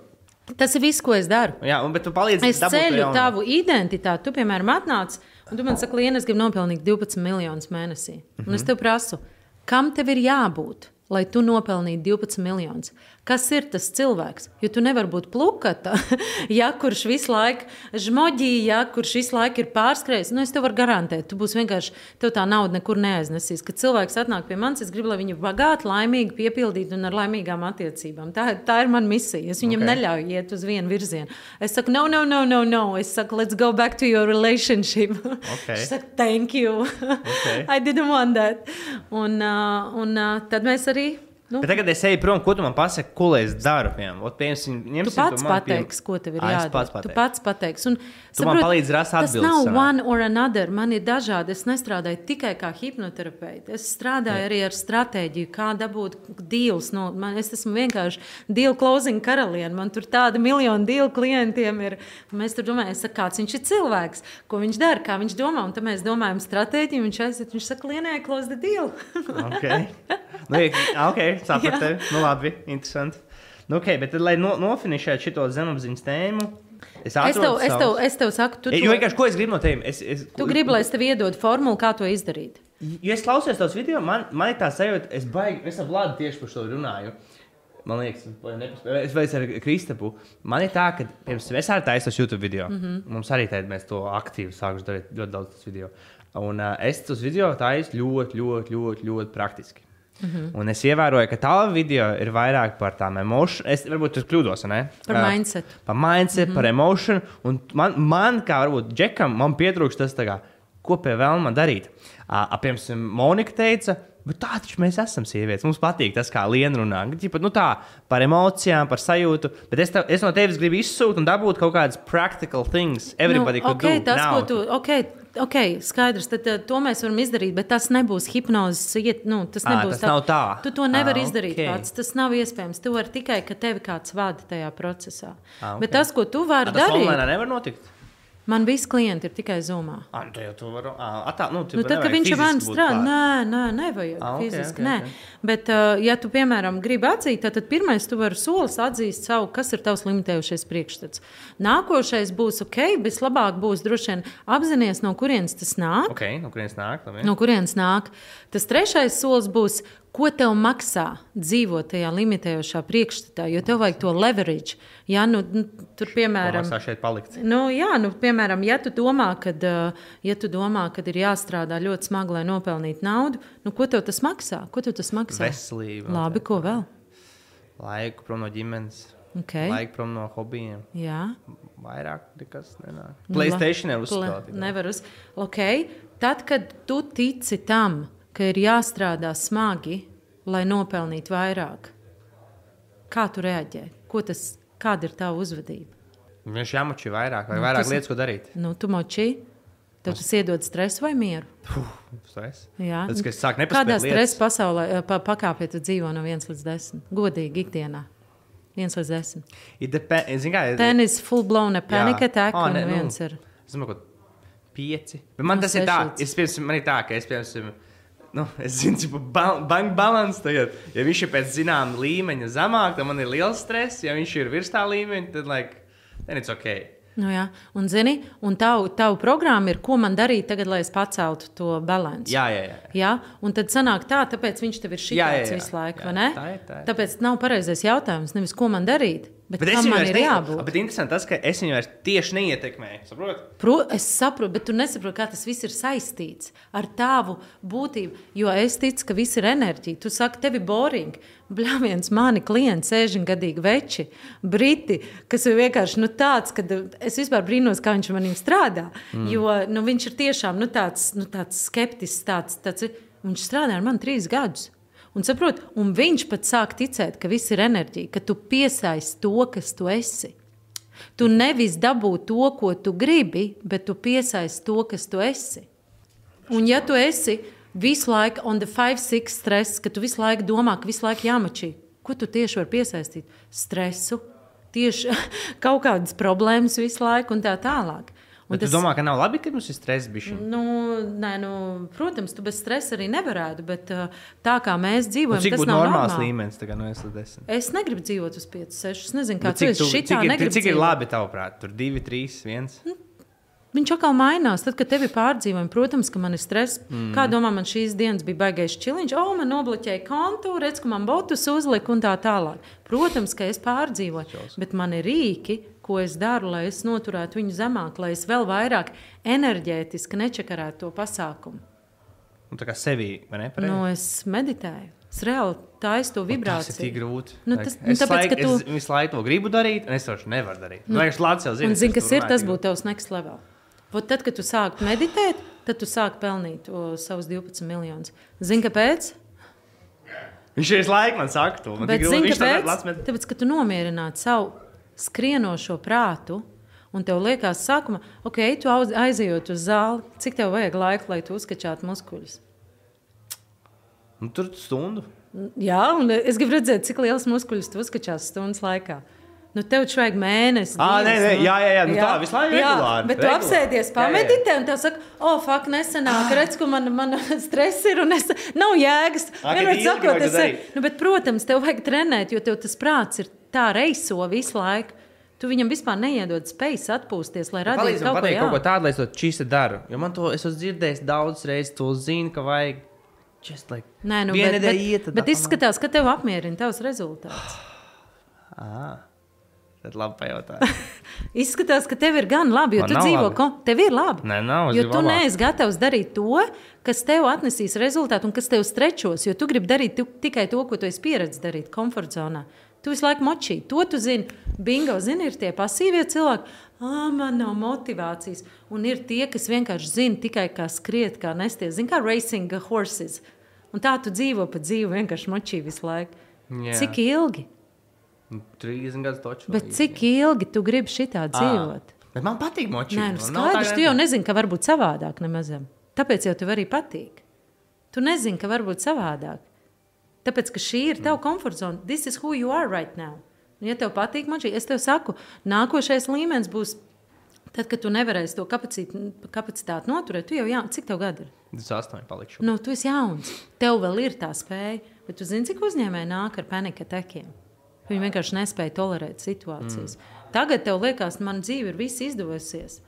Tas ir viss, ko es daru. Jā, un, bet tu palīdzi Es ceļu tavu identitāti. Tu, piemēram, atnāc, un tu man saki, Liena, es gribu nopelnīt 12 miljonus mēnesī. Un Mhm. es tev prasu, kam tev ir jābūt, lai tu nopelnītu 12 miljonus. Kas ir tas cilvēks? Jo tu nevari būt plakata, ja kurš visu laiku žmoģīja, ja kurš visu laiku ir pārskrējis. Nu, es tev varu garantēt, tu būsi vienkārši, tev tā nauda nekur neaiznesīs. Kad cilvēks atnāk pie manis, es gribu, lai viņu bagāti, laimīgi piepildītu un ar laimīgām attiecībām. Tā, tā ir mana misija. Es viņam okay. neļauju iet uz vienu virzienu. Es saku, no, no, no, no, no. Es saku, let's go back to your relationship. Okay. Viņš saka, thank you. Okay. I didn't want that. Un, uh, un uh, tad mēs arī. Nu, Bet tagad es eju prom, ko tu man pasaki, ko lai es daru. Piemēram, Ot, piemēram, Tu ņemsim pats to man pateiksi, ko tev ir es jādara. pats Tu pateikšu. pats pateiksi. Un, Tu man palīdzi rast Tas atbildes, nav sanāk. one or another. Man ir dažādi. Es nestrādāju tikai kā hipnoterapeits. Es strādāju arī ar stratēģiju, kā dabūt deals. No, man, es esmu vienkārši deal closing karaliene. Man tur tāda miljonu deal klientiem ir. Mēs tur domājam, kāds viņš ir cilvēks, ko viņš dara, kā viņš domā. Un tad mēs domājam stratēģiju. Viņš aiziet, viņš saka, lienē, close the deal. Okay. Nu, ja- ok, sapratu. Nu, labi, interesanti. Nu, okay, bet, tad, lai no, nofinišētu šo zemapziņas tēmu, es Es tev, atrodu es, tev, savus- es tev saku, tu, to, vienkārši ko es gribu no tevis? Es, es, tu gribi, lai es tev iedodu formulu, kā to izdarīt. Jo es klausos tos video, man, man ir tā sajūta, es baigi, es ar Vladu tieši par šo runāju. Man liekas, vai es veicu ar Kristapu. Man ir tā, ka pirms es arī taisos YouTube video. Mm -hmm. Mums arī tādā mēs to aktīvi sākam darīt ļoti daudz video. Un uh, es tos video taisu ļoti, ļoti, ļoti, ļoti praktiski. Mm -hmm. Un es ievēroju, ka tā video ir vairāk par tām emocijām. Es varbūt tur kļūdos, ne? Par Ā, mindset. Par mindset, mm -hmm. par emociju. Un man, man, kā varbūt džekam, man pietrūkst tas, kā, ko pie vēlma darīt. Uh, piemēram, Monika teica, bet tā taču mēs esam sievietes. Mums patīk tas, kā Liena runā. Ģipa, nu tā, par emocijām, par sajūtu. Bet es, tev, es no tevis gribu izsūtīt un dabūt kaut kādas practical things. Everybody nu, could okay, do tas, now. ko tu, okay, ok, skaidrs, tad uh, to mēs varam izdarīt, bet tas nebūs hipnozes. iet- Nu, tas nebūs tas nav tā. Tu to nevari Ā, izdarīt ok. pats. Tas nav iespējams. Tu vari tikai, ka tevi kāds vada tajā procesā. Ā, ok. Bet tas, ko tu vari Tas darīt, online nevar notikt. Man visi klienti ir tikai zumā. Ah, nu, tu vari. Ah, tā, nu, Nu, tad, kad viņš ir man strādā, nē, nē, nevajag Ah, ah, ok, fiziski. ok, Okay, nē. ok. Bet, uh, ja tu, piemēram, gribi atzīt, tad, tad pirmais tu vari solis atzīst savu, kas ir tavs limitējošais priekšstats. Nākošais būs ok, vislabāk būs droši vien apzināties, no kurienes tas nāk. Ok, no kurienes nāk? Labi. No kurienes nāk? Tas trešais solis būs, ko tev maksā dzīvot tajā limitējošā priekšstatā, jo tev vajag to leverage. Ja, nu, nu, tur, piemēram. Nu, jā, nu, piemēram, ja tu domā, ka ja tu domā, kad ir jāstrādā ļoti smagi, lai nopelnītu naudu, nu, ko tev tas maksā? Ko tev tas maksā? Veselība. Labi, ko vēl? Laiku prom no ģimenes. Okay. Laiku prom no hobijiem. Jā, Vairāk nekas nenāk. Nu, Playstation la- ir uzspēlēta. pla- Nevar uz. Okay. Tad, kad tu tici tam, ka ir jāstrādā smagi, lai nopelnītu vairāk, kā tu reaģē? Ko tas, kāda ir tava uzvedība? Viņš jāmačī vairāk, vai Nu, vairāk tas- lietas, ko darīt. Nu, tu močī, tev tas iedod stresu vai mieru? Stres. Jā. Tas, ka es sāku Kādā nepaspēt stresa pasaulē eh, pa, pakāpē tu dzīvo no 1 līdz 10? Godīgi, ikdienā. 1 līdz 10. It depend- es zinu, kā- Ten is full blown a panic Jā. attack, un ne, nu, viens ir. Es domāju, ka pieci. Bet man Nu, tas ir tā, es, piemēram, man ir tā, ka es, piemēram, nu, es zinu, ka ba banka balans tagad, ja viņš ir pēc zināma līmeņa zemāk, tad man ir liels stress. Ja viņš ir virs tā līmeņa, tad, like, it's ok. Nu, jā. un, zini, un tavu, tavu programmu ir, ko man darīt tagad, lai es paceltu to balanci. Jā, jā, jā. Jā, un tad sanāk tā, tāpēc viņš tev ir šī jā. visu laiku, Jā, vai ne? tā ir, tā ir. Tāpēc nav pareizais jautājums, nevis ko man darīt, bet, bet es viņu man vairs ir ne- jābūt. Bet interesanti tas, ka es viņu tieši neietekmēju. Saproti? Pro, es saprotu, bet tu nesaproti, kā tas viss ir saistīts ar tavu būtību. Jo es ticu, ka viss ir enerģija. Tu saki, tev ir boring. Bļāviens, mani klienti, 60 gadīgi veči, briti, kas ir vienkārši nu, tāds, ka es vispār brīnos, kā viņš manī strādā. Mm. Jo nu, viņš ir tiešām nu, tāds, nu, tāds skeptisks, tāds, tāds, viņš strādā ar mani trīs gadus. Un, saprot, un viņš pat sāk ticēt, ka viss ir enerģija, ka tu piesaisti to, kas tu esi. Tu nevis dabū to, ko tu gribi, bet tu piesaisti to, kas tu esi. Un, ja tu esi visu laiku on the 5-6 stress, ka tu visu laiku domā, ka visu laiku jāmačī, ko tu tieši vari piesaistīt? Stresu, tieši kaut kādas problēmas visu laiku un tā tālāk. Un tas... tu domā, ka nav labi, ka mums ir stress bišķi? Nu, nē, nu, protams, tu bez stresa arī nevarētu, bet uh, tā kā mēs dzīvojam, Nu, cik tas būtu normāls normāli. līmenis tagad no 1 līdz 10? Es negribu dzīvot uz 5, 6. Es nezinu, kā Bet Cik, tu, šitā cik, ir, cik ir labi tavuprāt? Tur 2, 3, 1. Viņš atkal mainās. Tad, kad tev ir pārdzīvojumi, protams, ka man ir stress. Mm. Kā domā, man šīs dienas bija baigais čiliņš, o, man nobloķēja kontu, redz, ka man botus uzlika un tā tālāk. Protams, ka es pārdzīvoju, bet man ir rīki, ko es daru, lai es noturētu viņu zemāk, lai es vēl vairāk enerģētiski nečakarētu to pasākumu. Un tā kā sevi, vai ne? Nu, es meditēju. Es reāli taisu to vibrāciju. Tas ir tik grūti. Nu, tas- es, tāpēc, laik, tu- es visu laiku to gribu darīt, un es to nevaru darīt. Nu, Vienkārši Lācis jau zina. Zini, kas ir, tas būtu tavs next level. Vot tad, kad tu sāki meditēt, tad tu sāki pelnīt o, savus 12 miljonus. Zini, kāpēc? Viņš ir laikam man saka, to man Bet zini, kāpēc? Tāpēc, ka tu nomierināti savu skrienošo prātu. Un tev liekas, sākumā, ok, tu aizejot uz zāli, cik tev vajag laika, lai tu uzskačātu muskuļus? Nu, Tur stundu. Jā, un es gribu redzēt, cik liels muskuļus tu uzskačās stundas laikā. Nu, tev taču vajag mēnesi. Ā, nē, nē, nu. jā, jā, jā, nu tā, visu laiku Jā, regulāri, Bet tu regulāri. apsēdies, Jā, jā. pameditē, un tev saka, o, oh, fuck, nesenāk, redz, ka man, man stress ir, un es nav jēgas. Vienmēr sakot, es, nu, bet, protams, tev vajag trenēt, jo tev tas prāts ir tā reiso visu laiku. Tu viņam vispār neiedod spējas atpūsties, lai radītu kaut ko kaut ko tādu, lai es to čīsti daru. Jo man to es esmu dzirdējis daudz reizes, to zinu, ka vajag. Just like, Nē, nu, viena bet, bet, iet, bet izskatās, ka tev apmierina tavs rezultāts. Ā, Tad labi pajautā. Izskatās, ka tev ir gan labi, jo Man tu dzīvo, ko tev ir labi. Nē, nav, Jo tu neesi gatavs darīt to, kas tev atnesīs rezultātu un kas tev strečos. Jo tu gribi darīt tu, tikai to, ko tu esi pieredzējis darīt komforta zonā. Tu visu laiku močī. To tu zini. Bingo, zini, ir tie pasīvie cilvēki. Ah, man nav motivācijas. Un ir tie, kas vienkārši zina tikai kā skriet, kā nesties. Zini, kā racing horses. Un tā tu dzīvo pa dzīvi, vienkārši močī visu laiku. Jā. Cik ilgi? 30 gadus toču. Bet cik ilgi tu gribi šitā dzīvot? Bet man patīk močīt. Nē, nu skaidrs, tu jau nezini, ka var būt savādāk nemazam. Tāpēc jau tev arī patīk. Tu nezini, ka var būt savādāk. Tāpēc, ka šī ir tava komforta zona. This is who you are right now. Un, ja tev patīk močīt, es tev saku, nākošais līmenis būs tad, kad tu nevarēsi to kapacit- kapacitāti noturēt. Tu jau jā, cik tev gadi ir? 28 palikšu. Nu, tu esi jauns. Tev vēl ir tā spēja. Bet tu zini, cik uzņēmēji nāk ar panika tekiem. Viņi vienkārši nespēja tolerēt situācijas. Mm. Tagad tev liekas, ka man dzīve ir viss izdevusies.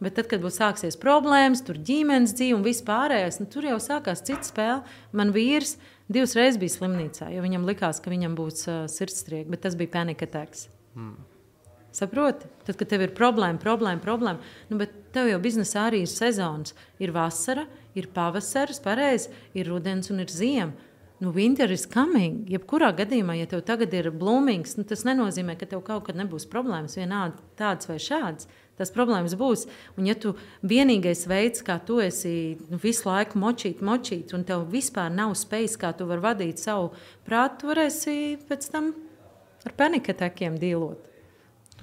Bet tad, kad būs sāksies problēmas, tur ģimenes dzīve un viss pārējais, nu, tur jau sākās cita spēle. Man vīrs divas reizes bija slimnīcā, jo viņam likās, ka viņam būs uh, sirdstrieka, bet tas bija panika teks. Mm. Saproti? Tad, kad tev ir problēma, problēma, problēma, nu, bet tev jau biznesā arī ir sezonas. Ir vasara, ir pavasaris, pareizi, ir rudens un ir ziema. Nu, winter is coming. Jebkurā gadījumā, ja tev tagad ir blūmīgs, nu, tas nenozīmē, ka tev kaut kad nebūs problēmas, vienādi tādas vai šādas. Tas problēmas būs. Un, ja tu vienīgais veids, kā tu esi nu, visu laiku močīt, močīt, un tev vispār nav spējas, kā tu vari vadīt savu prātu, tu varēsi pēc tam ar panikatekiem dīlot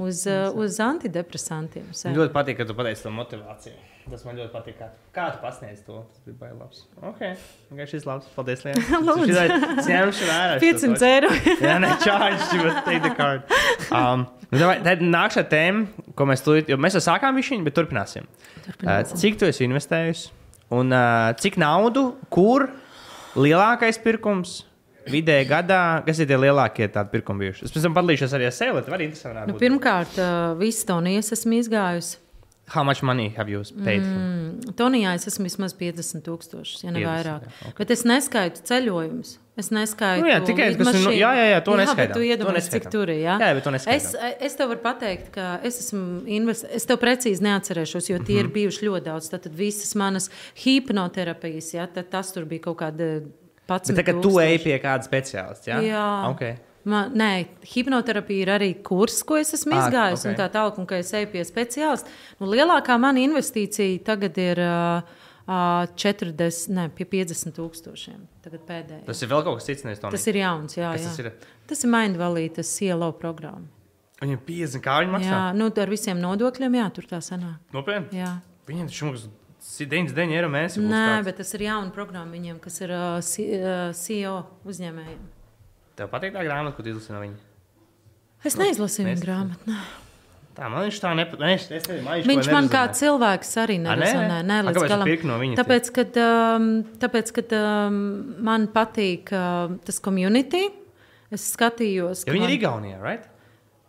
uz, uz antidepresantiem. sev. Ļoti patīk, ka tu pateici to motivāciju. Tas man ļoti patīk. Kā, tu pasniedz to? Tas bija baigi labs. Ok, vienkārši šis labs. Paldies, Lienu. Lūdzu. Ņemšu vērā. šo 500 to. eiro. Jā, nē, charge, but take the card. Um, nu, davai, tad nākšā tēma, ko mēs tūlīt, jo mēs jau sākām viņu, bet turpināsim. Turpināsim. Uh, cik tu esi investējusi? Un uh, cik naudu, kur lielākais pirkums? Vidēji gadā, kas ir tie lielākie tādi pirkumi bijuši? Es pēc tam padalīšos arī ar sevi, tev arī interesanti Nu, pirmkārt, uh, visu Tonijas esmu izgājusi. How much money have you paid? Mm. Mm, Tonijā es esmu vismaz 50 tūkstoši, ja ne 50, vairāk. jā, ok. Bet es neskaitu ceļojumus. Es neskaitu Nu jā, tikai tas, ir- nu, jā, jā, jā, to jā, neskaitām. bet Tu iedomājies, cik tur ir. Jā, Jā, bet to es, neskaitām. es tev varu pateikt, ka es esmu investējis. Es tev precīzi neatcerēšos, jo tie Mhm. ir bijuši ļoti daudz. Tad visas manas hipnoterapijas, jā, tas tur bija kaut kāda pats. Tagad tu ej pie kāda speciālista. Ja? Jā. Okay. Man, nē, hipnoterapija ir arī kurs, ko es esmu Ah, izgājis. ok. Okay. Tā tālāk, un ka es eju pie speciālista. Nu, lielākā mana investīcija tagad ir uh, uh, 40, ne, pie 50 tūkstošiem. Tagad pēdējais. Tas ir vēl kaut kas cits, nevis. Tas ir jauns, jā. Kas jā. tas ir? Tas ir Mindvalītas CLO programma. Viņam 50 kā viņi maksā? Jā, nu, ar visiem nodokļiem, jā, tur tā sanāk. Nopietni. Jā. Viņam taču maksā 99 eiro mēnesī. Nē, tāds. bet tas ir jauna programma viņiem, kas ir uh, CEO uzņēmējiem. Tev patīk tā grāmata, ko tu izlasi no viņa? Es neizlasīju Mēs- viņa grāmatu. nē. Tā man viņš tā nepatīk. Es, es nezinu, viņš, to man kā nerezonē. cilvēks arī A, nē? nerezonē. Nē, A, līdz tu galam. no Tāpēc, kad, um, tāpēc, kad um, man patīk uh, tas community, es skatījos. Ja viņi ir man- Igaunijā, right?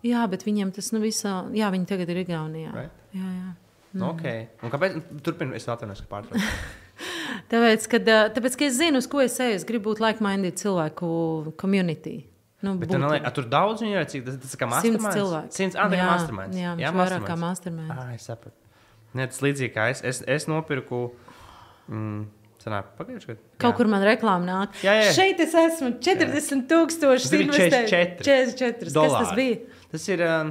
Jā, bet viņiem tas nu visā, jā, viņi tagad ir Igaunijā. Right. Jā, jā. Nu, okay. Un kāpēc? Turpiniet, es atvainojos, ka pārtraucu. Tāpēc, kad, tāpēc, ka es zinu, uz ko es eju. Es gribu būt like-minded cilvēku community. Nu, Bet neliek, a, tur daudz viņu ir, cik tas, tas kā Simts masterminds? cilvēku. Simts, ah, tā kā Jā, masterminds. jā, viņš vairāk kā masterminds. Ah, es sapratu. Nē, tas līdzīgi kā es, es, es nopirku. Mm, Sanāk, pagājušajā gadā. Kaut kur man reklāmā nāk. Jā, jā. Šeit es esmu 40,000 Tas bija investējis. 44. 44. Kas tas dolāri. bija? Tas ir. Um,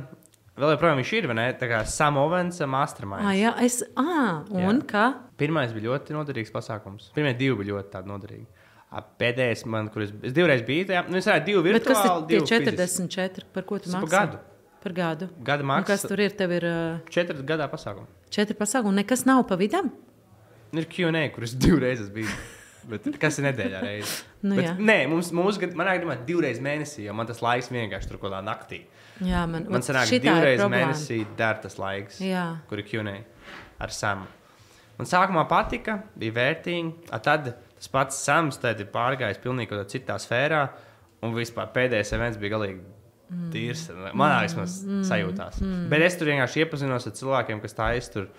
vēl joprojām viņš ir, vai ne? Tā kā Sam Ovens uh, masterminds. Ah, jā, es. Ah, un Jā. kā? Pirmais bija ļoti noderīgs pasākums. Pirmie divi bija ļoti tādi noderīgi. A, Pēdējais, man, kur es, es divreiz biju, tajā, nu, es varēju divi Bet kas virtuāli, ir tie divi fiziski. 44? Par ko tu maksā? par gadu. Par gadu. Gada Un kas tur ir? Tev ir uh, četri gadā pasākumu. četri pasākumi, nekas nav pa vidam. Ir QA, kurus divreiz esmu bijis. Bet kas ir nedēļā reizē? Nu, Bet, nē, mums, mums gad- manā gadījumā divreiz mēnesī, jo man tas laiks vienkārši tur kaut kādā naktī. Jā, man, Man sanāk, divreiz mēnesī der tas laiks, Jā. kur ir QA ar samu. Man sākumā patika, bija vērtīgi. a Tad tas pats Sams tad ir pārgājis pilnīgi kādā citā sfērā. Un vispār pēdējais events bija galīgi Mm. tīrs. Manā vismaz sajūtās. Bet es tur vienkārši iepazinos ar cilvēkiem, kas tā aiztur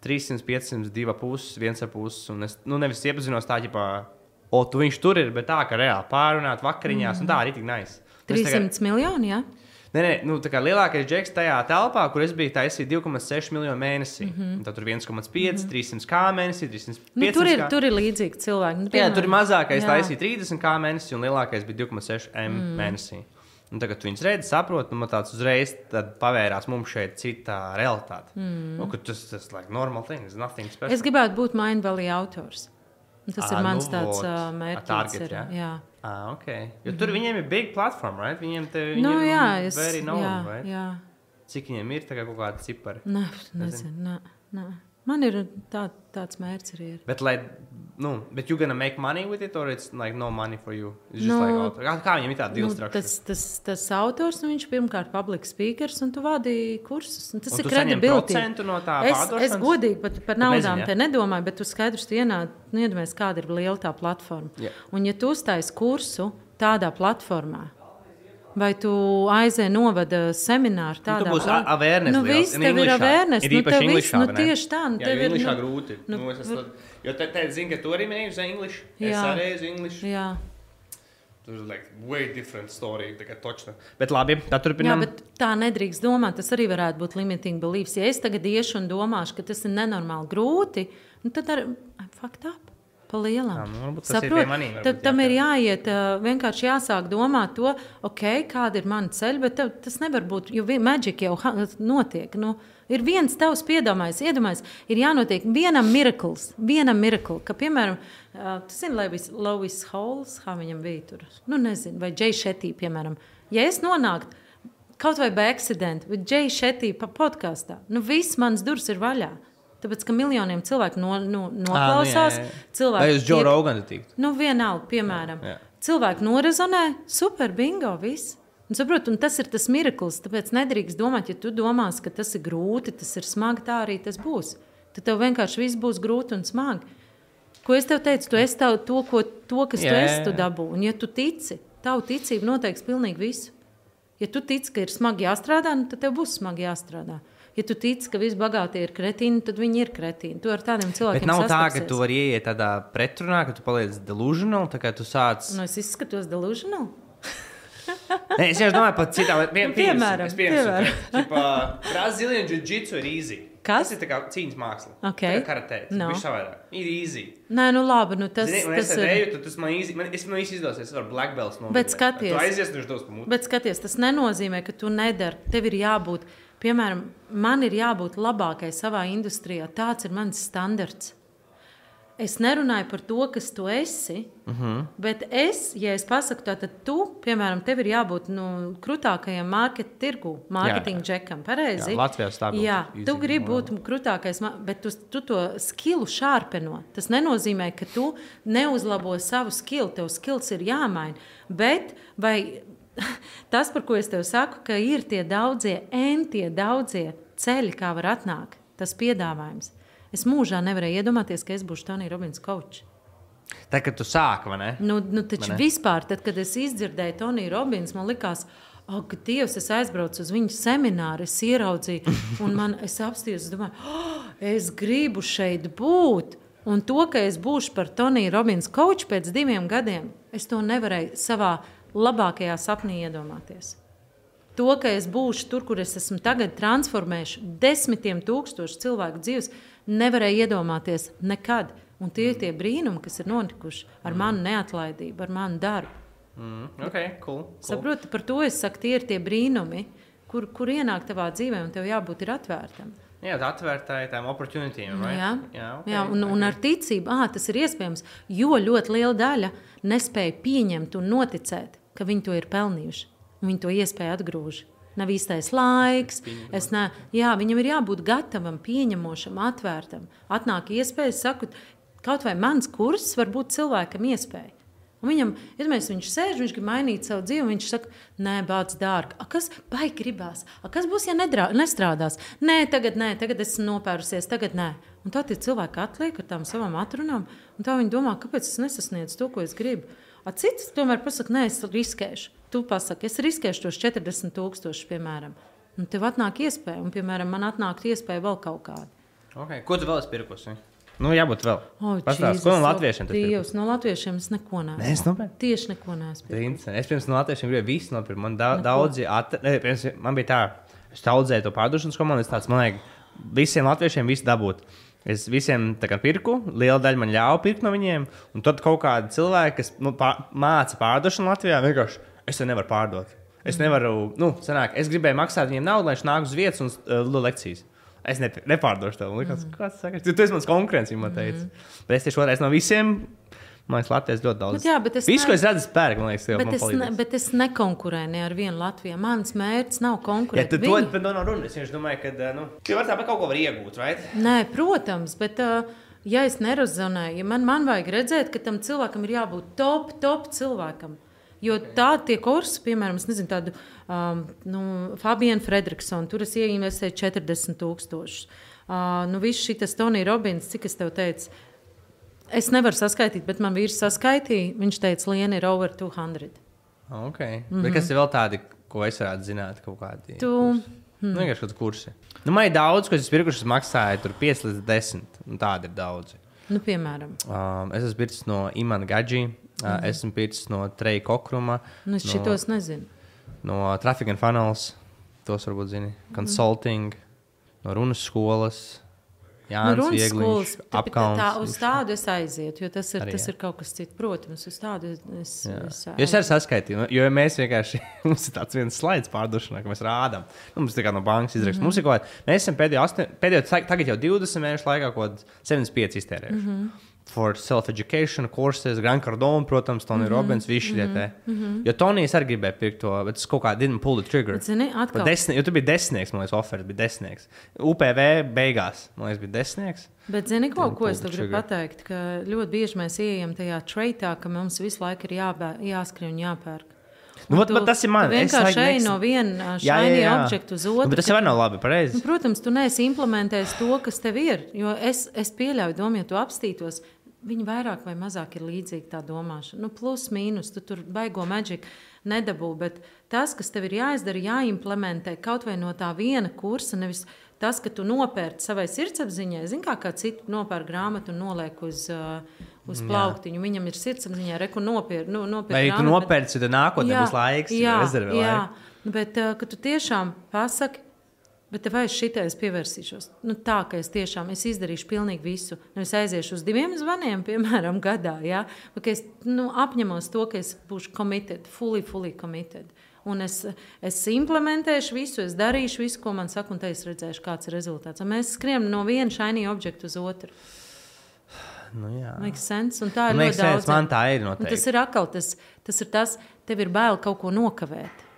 300, 500, 2,5, 1,5. Un es nu, nevis iepazinos tā, ka, o, tu viņš tur ir, bet tā, ka reāli pārunāt vakariņās, un tā arī tik nice. Un es tagad- 300 miljoni, jā. Nē, nē, nu, tā kā lielākais džeks tajā telpā, kur es biju, taisīja 2,6 miljonu mēnesī. Mm -hmm. Tad tur 1,5, 300 kā mēnesī, 300 Mhm. Nu, tur, ir, kā. tur ir līdzīgi cilvēki. Nu, Jā, tur ir mazākais jā. taisīja 30 kā mēnesī, un lielākais bija 2,6 m mm. mēnesī. Un tagad viņi redz, saprot, un man tāds uzreiz pavērās mums šeit cita realitāte. Mm. Nu, tas tas like normal things, nothing special. Es gribētu būt Mind Valley autors. Tas Ā, ir mans nu tāds uh, mērķis. target, ir, jā? jā. Ah, ok. Jo tur viņiem ir big platform, right? Viņiem te. Nu, ir jā, es, very known, jā, right? jā. Cik viņiem ir tagad kaut kādi cipari? Nē, nezinu. Nē, nē. Man ir tā, tāds mērķis arī. Ir. Bet, lai, nu, bet you gonna make money with it, or it's like no money for you? It's just Nu, like, auto- kā, kā viņam ir tāda Nu, deal structure? tas, tas, tas autors, nu, viņš pirmkārt public speakers, un tu vadīji kursus. Un tas Un ir procentu no tā Es, es godīgi pat par naudām nezini, te nedomāju, bet tu skaidrs tu ienāc, nu, iedomājies, kāda ir liela tā platforma. Jā. Un, ja tu uztaisi kursu tādā platformā, vai tu aizēji novada semināru Nu, tādā tu būsi plat- awareness Nu, liels. viss tev ir awareness. Ir Nu, īpaši tev viss, nu, tieši tā. Nu, Jā, tev ir, nu, grūti. nu, Nu, es esmu, jo te, te zini, ka tu arī mēģini English. Es Jā. arī uz English. Jā. Tur ir like way different story. Tā. Bet labi, Jā, turpinām. bet tā nedrīkst domāt. Tas arī varētu būt limiting beliefs. Ja es tagad iešu un domāšu, ka tas ir nenormāli grūti, nu tad ar fakt lielam. Jā, nu, manīm, varbūt Tad tam jā, ir jāiet, vienkārši jāsāk domāt to, ok, kāda ir mana ceļa, bet tas nevar būt, jo maģika jau notiek. Nu, ir viens tavs piedomājums, iedomājies, ir jānotiek vienam mirklis, vienam mirklim, ka, piemēram, tu zini, Levis, Lovis Halls, kā viņam bija tur, nu nezinu, vai Džei Šetī, piemēram, ja es nonāktu kaut vai by accident, bet Džei Šetī pa podkāstā, nu viss mans durvis ir vaļā. Tāpēc, ka miljoniem cilvēku no, no, noklausās, jā, jā. cilvēki Vai uz tiek- Roganu tikt? Nu, vienalga, piemēram, Jā. cilvēki norezonē, super, bingo, viss. Un, saprot, un tas ir tas mirklis. Tāpēc nedrīkst domāt, ja tu domā, ka tas ir grūti, tas ir smagi, tā arī tas būs. Tad tev vienkārši viss būs grūti un smagi. Ko es tev teicu, tu esi tev to, ko, to kas Jā, tu esi, tu dabū. Un, ja tu tici, tavu ticība noteiks pilnīgi visu. Ja tu tici, ka ir smagi jāstrādā, nu, tad tev būs smagi jāstrādā. Ja tu tici, ka visi bagātie ir kretīni, tad viņi ir kretīni. Tu ar tādiem cilvēkiem Bet nav tā, ka sastapsies. tu vari ieiet tādā pretrunā, ka tu paliec delusional, tā kā tu sāc. Nu, es izskatos delusional. Nē, es vienkārši domāju par citām lietām. Nu, piemēram, piemēram. Brazīlijas jiu-jitsu ir easy. Kas? Tas ir tā kā cīņas māksla. Ok. Tā kā karatē. No. ir savādāk. Ir easy. Nē, nu labi, nu tas, Zini, es tas ir. eju, tas man īsti, man, es man īsti izdosies, es varu black belts novirzīt. Bet skaties. Tu aizies, viņš dos pa muti. Bet skaties, tas nenozīmē, ka tu nedari. Tev ir jābūt, piemēram, man ir jābūt labākai savā industrijā. Tāds ir mans standarts. Es nerunāju par to, kas tu esi, uh Mhm. -huh. bet es, ja es pasaku tā, tad tu, piemēram, tev ir jābūt nu, krūtākajam marketinga tirgu, mārketinga džekam. Pareizi? Jā, Latvijā stāvot Jā, easy, tu gribi būt krūtākais, bet tu, tu to skilu šārpeno. Tas nenozīmē, ka tu neuzlabo savu skilu. Tev skills ir jāmaina. Bet vai tas, par ko es tev saku, ka ir tie daudzie, entie daudzie ceļi, kā var atnākt, tas piedāvājums. Es mūžā nevarēju iedomāties, ka es būšu Tonija Robins kočs. Tā kā tu sāki, vai ne? Nu, nu, taču ne? vispār, tad, kad es izdzirdēju Toniju Robins, man likās, Ak, Dievs, es aizbraucu uz viņu semināru, es ieraudzīju, un man es apstājos, es domāju, oh, es gribu šeit būt. Un to, ka es būšu par Toniju Robins koču pēc diviem gadiem, es to nevarēju savā labākajā sapnī iedomāties. To, ka es būšu tur, kur es esmu tagad, transformēšu desmitiem tūkstošu cilvēku dzīves, nevarēju iedomāties nekad. Un tie ir tie brīnumi, kas ir notikuši ar manu neatlaidību, ar manu darbu. Mm, okay, cool, cool. Saprotu, par to es saku, tie ir tie brīnumi, kur, kur ienāk tavā dzīvē, un tev jābūt atvērtam. Jā, tā atvērtāja tām opportunitīm. Right? Jā, jā, okay, jā un, okay. un ar ticību, ah, tas ir iespējams, jo ļoti liela daļa nespēja pieņemt un noticēt, ka viņi to ir pelnījuši. Viņi to iespēju atgrūž. Nav īstais laiks. Ne, jā, viņam ir jābūt gatavam, pieņemošam, atvērtam. Atnāk iespēja, saku, kaut vai mans kurs var būt cilvēkam iespēja. Un viņam, mēs viņš sēž, viņš grib mainīt savu dzīvi, viņš saka, nē, bāc, dārgi, a, kas baigi gribās, a, kas būs, ja nedrā, nestrādās? Nē, tagad nē, tagad esmu nopērusies, tagad nē. Un tā tie cilvēki atliek ar tām savām atrunām, un tā viņi domā, kāpēc es nesasniedzu to, ko es gribu. A, cits tomēr pasaka, nē, es riskēšu. Tu pasaki, es riskēšu tos 40 tūkstošus, piemēram. Un tev atnāk iespēja, un, piemēram, man atnāk iespēja vēl kaut kādu. Okay. Ko tu vēl esi pirkusi? Nu, jābūt vēl. Oh, Pastāst, ko no latviešiem tas ir? No latviešiem es neko neesmu. Nē, es nopērku. Tieši neko neesmu. Es pirms no latviešiem gribēju visu nopirkt. Man da, daudzi, at, ne, pirms, man bija tā, es audzēju to pārdošanas komandu, es tāds, man liekas, visiem latviešiem visu dabūt. Es visiem kā, pirku, liela daļa man ļāva pirkt no viņiem, un tad kaut kādi cilvēki, kas nu, pār, māca pārdošanu Latvijā, vienkārši es to nevaru pārdot. Es mm. nevaru, nu, sanāk, es gribēju maksāt viņiem naudu, lai viņš nāk uz vietas un uh, lekcijas. Es ne, nepārdošu tev. Likās, mm. Kāds saka, tu esi mans konkurents, man teica. Mm. Bet es tieši otrreiz no visiem. Man liekas, Latvijas ļoti daudz. Bet jā, bet es Visu, ne... ko es redzu, spērku, man liekas, jau bet, es ne, bet es nekonkurēju ne ar vienu Latviju. Mans mērķis nav konkurēt. Ja, tu to Viņi... no runas. Es domāju, ka nu, tu vari tāpat kaut ko var iegūt, vai? Nē, protams, bet. Uh, Ja es nerezonēju, ja man, man vajag redzēt, ka tam cilvēkam ir jābūt top, top cilvēkam, Jo tādi kursi, piemēram, nezinu, tādu um, nu, Fabienu Frederiksonu, tur es ieinvestēju 40,000. Uh, nu, viss šis Tonijs Robins, cik es tev teicu, es nevaru saskaitīt, bet man vīrs saskaitīja. Viņš teica, Liena ir over 200. Okay. Mm -hmm. Bet kas ir vēl tādi, ko es varētu zināt, kaut kādi? Tu... Hmm. Nu, vienkārši kāds kursi. Nu, man ir daudz, ko es pirkušas maksāju, tur 5 līdz 10. Tādi ir daudzi. Nu, piemēram, um, es esmu pircis no Imants Gadži. Mm. Esmu pircis no Treja Kokruma. Nu, es šitos no, nezinu. No Traffic and Funnels, tos varbūt zini. Consulting, mm. no runas skolas. Jā, nu, runas skolas. Apkalns, tā, uz tādu es aizietu, jo tas ir, arī, tas ir kaut kas cits. Protams, uz tādu es, es, es Jo es arī saskaitīju, jo mēs vienkārši, mums ir tāds viens slaids pārdošanā, ka mēs rādām. Nu, mums tā kā no bankas izrakst. Mm -hmm. Mums ir kaut kā, mēs esam pēdējo, pēdējo tagad jau 20 mēnešu laikā kaut kāds 75 iztērējuši. Mm -hmm for self-education courses, Grand Cardone, protams, Tony mm -hmm. Robbins, visi šie mm -hmm. te. Mm -hmm. Jo Tonijs arī gribēja pirkt to, bet es kaut kā didn't pull the trigger. Zini, atkal. Desni, jo tu biji desmitnieks, man liekas, offers bija desmitnieks. UPV beigās, man liekas, bija desmitnieks. Bet, zini, ko, ko es gribu pateikt? Ka ļoti bieži mēs ieejam tajā treitā, ka mums visu laiku ir jābē, jāskrien un jāpērk. Nu, vat, tu, tas ir mans. Es vienkārši eju no viena šāda objekta uz otru. Nu, tas jau nav labi. Pareizi. Nu, protams, tu neesi implementējis to, kas tev ir. Jo es, es pieļauju domu, ja tu apstītos, Viņi vairāk vai mazāk ir līdzīgi tā domāšana. Nu, plus, mīnus, tu tur baigo maģiku nedabū, bet tas, kas tev ir jāizdara, jāimplementē kaut vai no tā viena kursa, nevis tas, ka tu nopērci savai sirdsapziņai. Zini, kā, kā citi nopērk grāmatu un noliek uz, uh, uz plauktiņu. Jā. Viņam ir sirdsapziņā, reku nopērk. Nu, nopērk vai tu nopērci, tad nākotnē būs laiks, jā, rezervē jā. laiku. Bet, uh, ka tu tiešām pasaki, Bet vai es šitai pievērsīšos? Nu, tā, ka es tiešām es izdarīšu pilnīgi visu. Nevis aiziešu uz diviem zvaniem, piemēram, gadā. Ja? Bet es nu, apņemos to, ka es būšu committed, fully, fully committed. Un es, es implementēšu visu, es darīšu visu, ko man saka, un tad es redzēšu, kāds ir rezultāts. Un mēs skrienam no viena šaini objekta uz otru. Nu, jā, sense, tā ir nu, ļoti daudz. Man tā ir noteikti. Un tas ir atkal tas, tas ir tas, tev ir bail kaut ko nokavēt.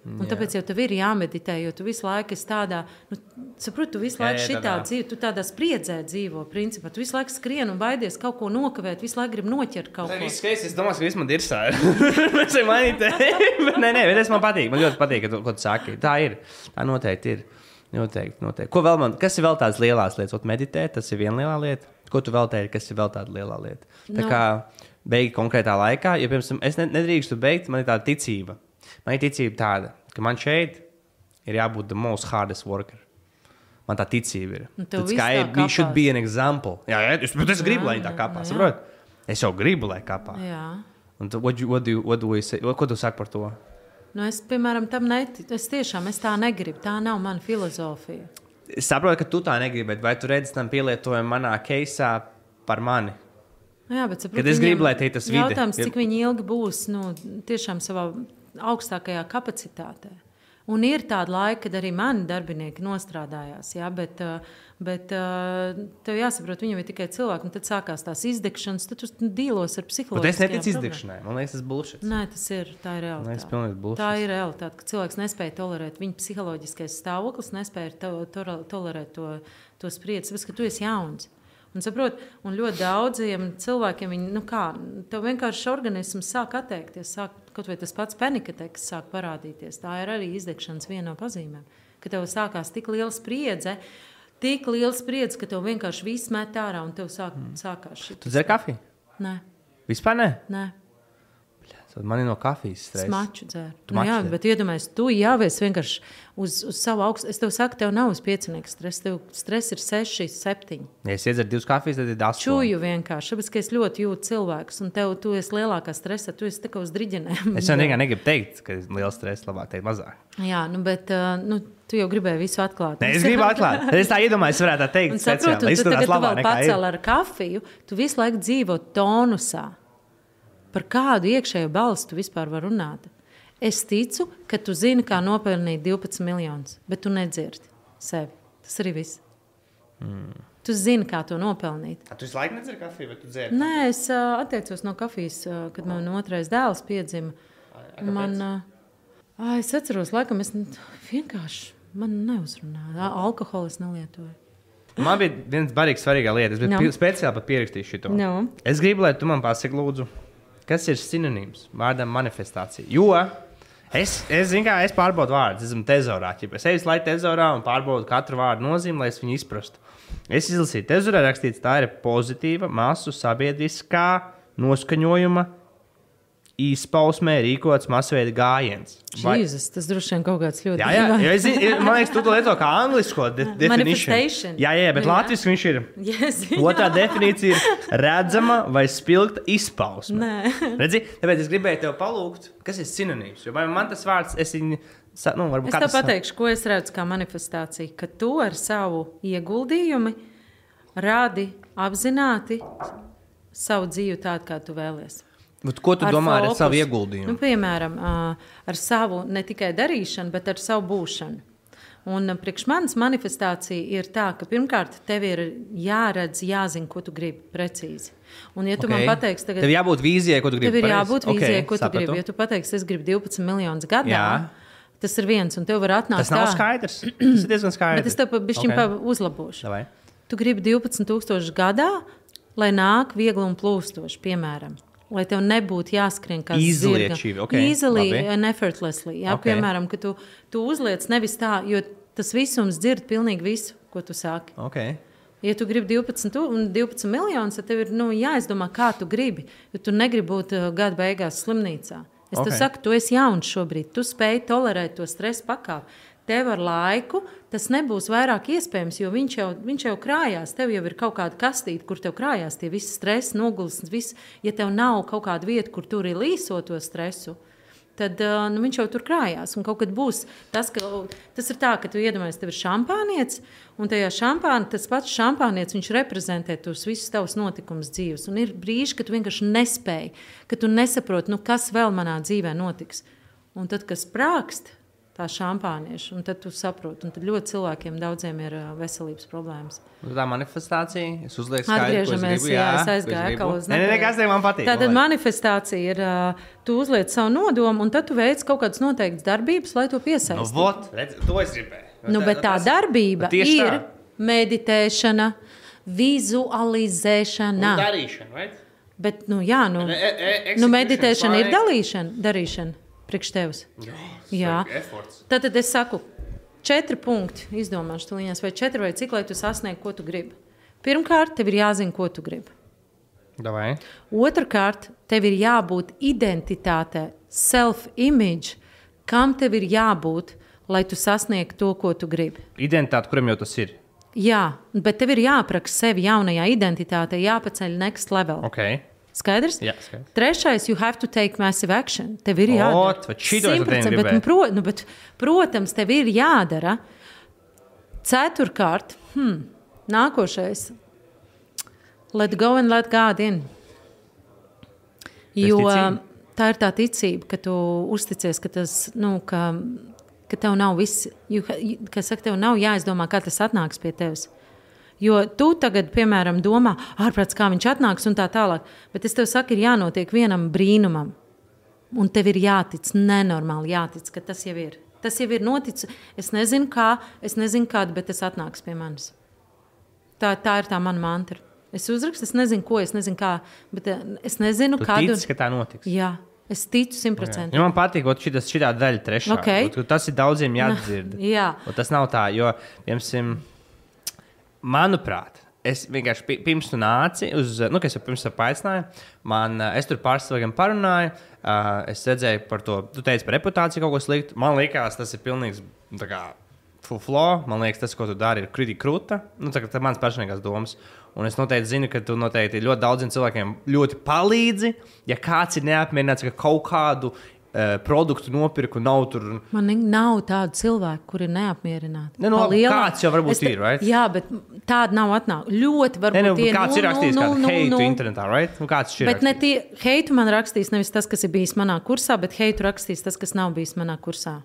Un jā. tāpēc jau tev ir jāmeditē, jo tu visu laiku esi tādā, nu, saproti, tu visu laiku šitā dzīvo, tu tādā spriedzē dzīvo, principā. Tu visu laiku skrien un baidies kaut ko nokavēt, visu laiku gribi noķert kaut ko. Tas ir es domāju, ka viss man ir sāra. Mēs varam mainīt. nē, nē, bet tas man patīk, man ļoti patīk, ka tu, ko tu saki. Tā ir, tā noteikti ir. Noteikti, noteikti. Ko vēl man, kas ir vēl tādas lielas lietas? Ot, meditēt, tas ir viena liela lieta. Ko tu vēl teiksi, kas ir vēl tāda liela lieta? Tā no. Nu. kā beigt konkrētā laikā, ja, piemēram, es nedrīkstu beigt, man ir tāda ticība Man ir ticība tāda, ka man šeit ir jābūt the most hardest worker. Man tā ticība ir. Viss kā ir, we should be an example. Jā, jā es, bet es gribu, lai viņi tā jā, kāpā. jā. Saprot? Es jau gribu, lai kāpā. Jā. Un tu, what, you, what, do you, what do we say? Ko tu saki par to? Nu, es, piemēram, tam neticu. Es tiešām es tā negribu. Tā nav mana filozofija. Es saprotu, ka tu tā negribi, bet vai tu redzi tam pielietojumu manā keisā par mani? Nu, jā, bet saprot, Kad es gribu, lai tie tas vide Jautājums, ir- cik viņi ilgi būs nu, tiešām savā augstākajā kapacitātē. Un ir tāda laika, kad arī mani darbinieki nostrādājās. Jā, bet, uh, bet uh, tev jāsaprot, viņam ir tikai cilvēki. un Tad sākās tās izdegšanas, tad tu dīlos ar psiholoģiju. es neticu izdegšanai. Man liekas, tas bullshit. Nē, tas ir. Tā ir Man liekas, realitāte. pilnīgi bullshit. Tā ir realitāte, ka cilvēks nespēja tolerēt viņa psiholoģiskais stāvoklis, nespēja to, to, tolerēt to, to spriedzi, tāpēc ka tu esi jauns. Un, saprot, un ļoti daudziem cilvēkiem viņi, nu kā, vienkārši organisms sāk atteikties, sāk, kaut vai tas pats panikateks sāk parādīties. Tā ir arī izdegšanas viena no pazīmēm, ka tev sākās tik liela spriedze, tik liela spriedze, ka tev vienkārši viss met ārā un tev sāk, sākās šī. Tu dzer kafiju? Nē, Vispār ne. nē. Tad man ir no kafijas stress. Smaču dzēr. Tu Nu, jā, bet iedomājieties, tu jau esi vienkārši uz, uz savu augstu. Es tev saku, tev nav uz piecinieku stresa. Tev stress ir 6, 7. Ja es iedzeru divas kafijas, tad ir astoņi. Čuju vienkārši, tāpēc, ka es ļoti jūtu cilvēkus, un tev tu esi lielākā stresa. Tu esi tā kā uz driģenēm. Es jau nekad negribu teikt, ka liels stress, labāk teikt mazāk. Jā, nu, bet uh, nu, tu jau gribēji visu atklāt. Nē, es gribu atklāt. Es tā iedomājos, varētu tā teikt. Saprotu, tu tagad vēl pacēli ar kafiju, tu visu laiku dzīvo tonusā. Par kādu iekšējo balstu tu vispār vari runāt? Es ticu, ka tu zini, kā nopelnīt 12 miljonus, bet tu nedzirdi sevi. Tas arī viss. Mm. Tu zini, kā to nopelnīt. A, Tu visu laiku nedzeri kafiju, bet tu dzēri. Nē, es uh, atteicos no kafijas, uh, kad man otrais dēls piedzima. Un Man, uh, es atceros, laikam, es vienkārši man neuzrunāju. Alkoholu es nelietoju. Man bija viens barīgs, svarīga lieta. Es biju Nu. no. speciāli pat pierakstīju šo. Nu. Es gribu, lai tu man pasaki, lūdzu, kas ir sinonīms vārdam manifestācija. Jo es, es, zinu, kā, es pārbaudu vārdus, esmu tezorā. ķipa. Es eju laiku tezorā un pārbaudu katru vārdu nozīmi, lai es viņu izprastu. Es izlasīju, tezorā rakstīts, tā ir pozitīva masu sabiedriskā noskaņojuma izpausmē rīkots masveida gājiens. Vai- Jēzus, tas droši vien kaut kāds ļoti Jā, jā, jo es, man liekas, tu to lieto kā anglisko de definīciju. Jā, jā, bet Nu, jā. latviešu viņš ir. Yes, Otrā definīcija ir redzama vai spilgta izpausme. Nē. Redzi, tāpēc es gribēju tev palūgt, kas ir sinonīms. Jo man tas vārds, es viņu, nu, Es tev pateikšu, ko es redzu kā manifestāciju. Ka tu ar savu ieguldījumu rādi apzināti savu dzīvi tādu, kā tu vēlies. Bet Ko tu domā ar fokusu. savu ieguldījumu? Nu, piemēram, ar savu ne tikai darīšanu, bet ar savu būšanu. Un priekš manis manifestācija ir tā, ka pirmkārt tev ir jāredz, jāzina, ko tu gribi precīzi. Un, ja tu okay. man pateiksi, tagad, Tev jābūt vīzijai, ko tu gribi. Tev ir jābūt vīzijai, Ok, ko tu sapratu. gribi. Ja tu pateiksi, es gribu 12 miljonus gadā, Jā. tas ir viens, un tev var atnākt Tas nav tā. skaidrs. Tas ir diezgan skaidrs. Bet es tev bišķiņ okay. uzlabošu. Davai. Tu gribi 12,000 gadā, lai nāk viegli un plūstoši, piemēram. Lai tev nebūtu jāskrien kā Easily zirga. achieve, ok, Easily labi. and effortlessly. Jā, Ok. okay. Piemēram, ka tu, tu uzliec nevis tā, jo tas visums dzird pilnīgi visu, ko tu saki. Okay. Ja tu gribi 12, tu- un 12 miljonus, tad tev ir nu, jāizdomā, kā tu gribi. Jo tu negribi būt uh, gada beigās slimnīcā. Es okay. Ok. tev saku, tu esi jauns šobrīd, tu spēj tolerēt to stresu pakāpi. Tev ar laiku tas nebūs vairāk iespējams, jo viņš jau, viņš jau krājās. Tev jau ir kaut kāda kastīte, kur tev krājās tie visi stresi, nogulis. Viss. Ja tev nav kaut kāda vieta, kur tur ir līso to stresu, tad nu, viņš jau tur krājās. Un kaut kad būs tas, ka tas ir tā, ka tu iedomājies, tev ir šampānietis, un tajā šampānā tas pats šampānietis viņš reprezentē tos visus tavus notikumus dzīves. Un ir brīži, kad tu vienkārši nespēji, ka tu nesaproti, nu, kas vēl manā dzīvē notiks. Un tad, kas sprākst, tā šampānieša, un tad tu saproti, un tad ļoti cilvēkiem daudziem ir veselības problēmas. Nu, Tā manifestācija, es uzlieku skaidru, Atgriežamies, gribu. jā, ko es aizgāju atkal uz Nē, nē, nē, kas tev man patīk. Tātad manifestācija ir, tu uzliec savu nodomu, un tad tu veic kaut kādas noteiktas darbības, lai to Nu, piesaistītu. vot, redz, to es gribēju. Nu, bet tā tas- darbība ir tā. meditēšana, vizualizēšana. Un darīšana, right? Bet, nu, jā, nu, E- e- nu meditēšana ir dalīšana, darīšana priekš tevis. Jā. Tad, tad es saku, četri punkti izdomāšu tuliņās, vai četri vai cik, lai tu sasniegtu, ko tu gribi. Pirmkārt, tev ir jāzina, ko tu gribi. Davai. Otrakārt, tev ir jābūt identitātei, self-image, kam tev ir jābūt, lai tu sasniegtu to, ko tu gribi. Identitāte, kuram jau tas ir. Jā, bet tev ir jāapraksta sevi jaunajā identitātē, jāpaceļ next level. Okay. Skaidrs? Jā, skaidrs. Trešais, you have to take massive action. Tev ir Ot, jādara. 100%, bet, nu, pro, nu, bet, protams, tev ir jādara. Ceturkārt, hmm, nākošais. Let go and let God in. Jo tā ir tā ticība, ka tu uzticies, ka tas, nu, ka, ka tev nav viss, you ha- you- ka saka, tev nav jāizdomā, kā tas atnāks pie tevis. Jo tu tagad, piemēram, domā, ārprāts, kā viņš atnāks un tā tālāk. Bet es tev saku, ir jānotiek vienam brīnumam. Un tev ir jātic, nenormāli jātic, ka tas jau ir. Tas jau ir noticis. Es nezinu, kā, es nezinu, kāda, bet tas atnāks pie manis. Tā, tā ir tā mana mantra. Es uzrakstu, es nezinu, ko, es nezinu, kā, bet eh, es nezinu, Tu kādu. tici, ka tā notiks. Jā, es ticu simtprocentīgi. Ja man patīk, ka šī daļa trešā. Ok. Ot, Tas ir daudziem jādzird. Jā, Un tas nav tā, jo, piemēram, manuprāt, es vienkārši pi- pirms tu nāci uz, nu, kas jau pirms tam aicināja, man, ā, es tur pāris cilvēkiem parunāju, ā, es redzēju par to, tu teici par reputāciju kaut ko sliktu. Man liekas, tas ir pilnīgs, nu, flow. Man liekas, tas, ko tu dari, ir kriti krūta. Nu, tā, ir mans personīgās domas. Un es noteikti zinu, ka tu noteikti ļoti daudziem cilvēkiem ļoti palīdzi. Ja kāds ir neapmierināts, ka kaut kādu uh, produktu nopirku, nav tur man ne- nav tādu cilvēku, kuri ir neapmierināti. Ne, nu, Pa labi, lielam- kāds jau varbūt te- ir, right? Jā, bet tāda nav atnākusi. Ļoti varbūt nu, tie kāds ir nul, rakstījis nul, kādu nul, heitu nul. internetā, right? Nu, kāds ir? Bet ne tie heitu man rakstīs nevis tas, kas ir bijis manā kursā, bet heitu rakstīs tas, kas nav bijis manā kursā.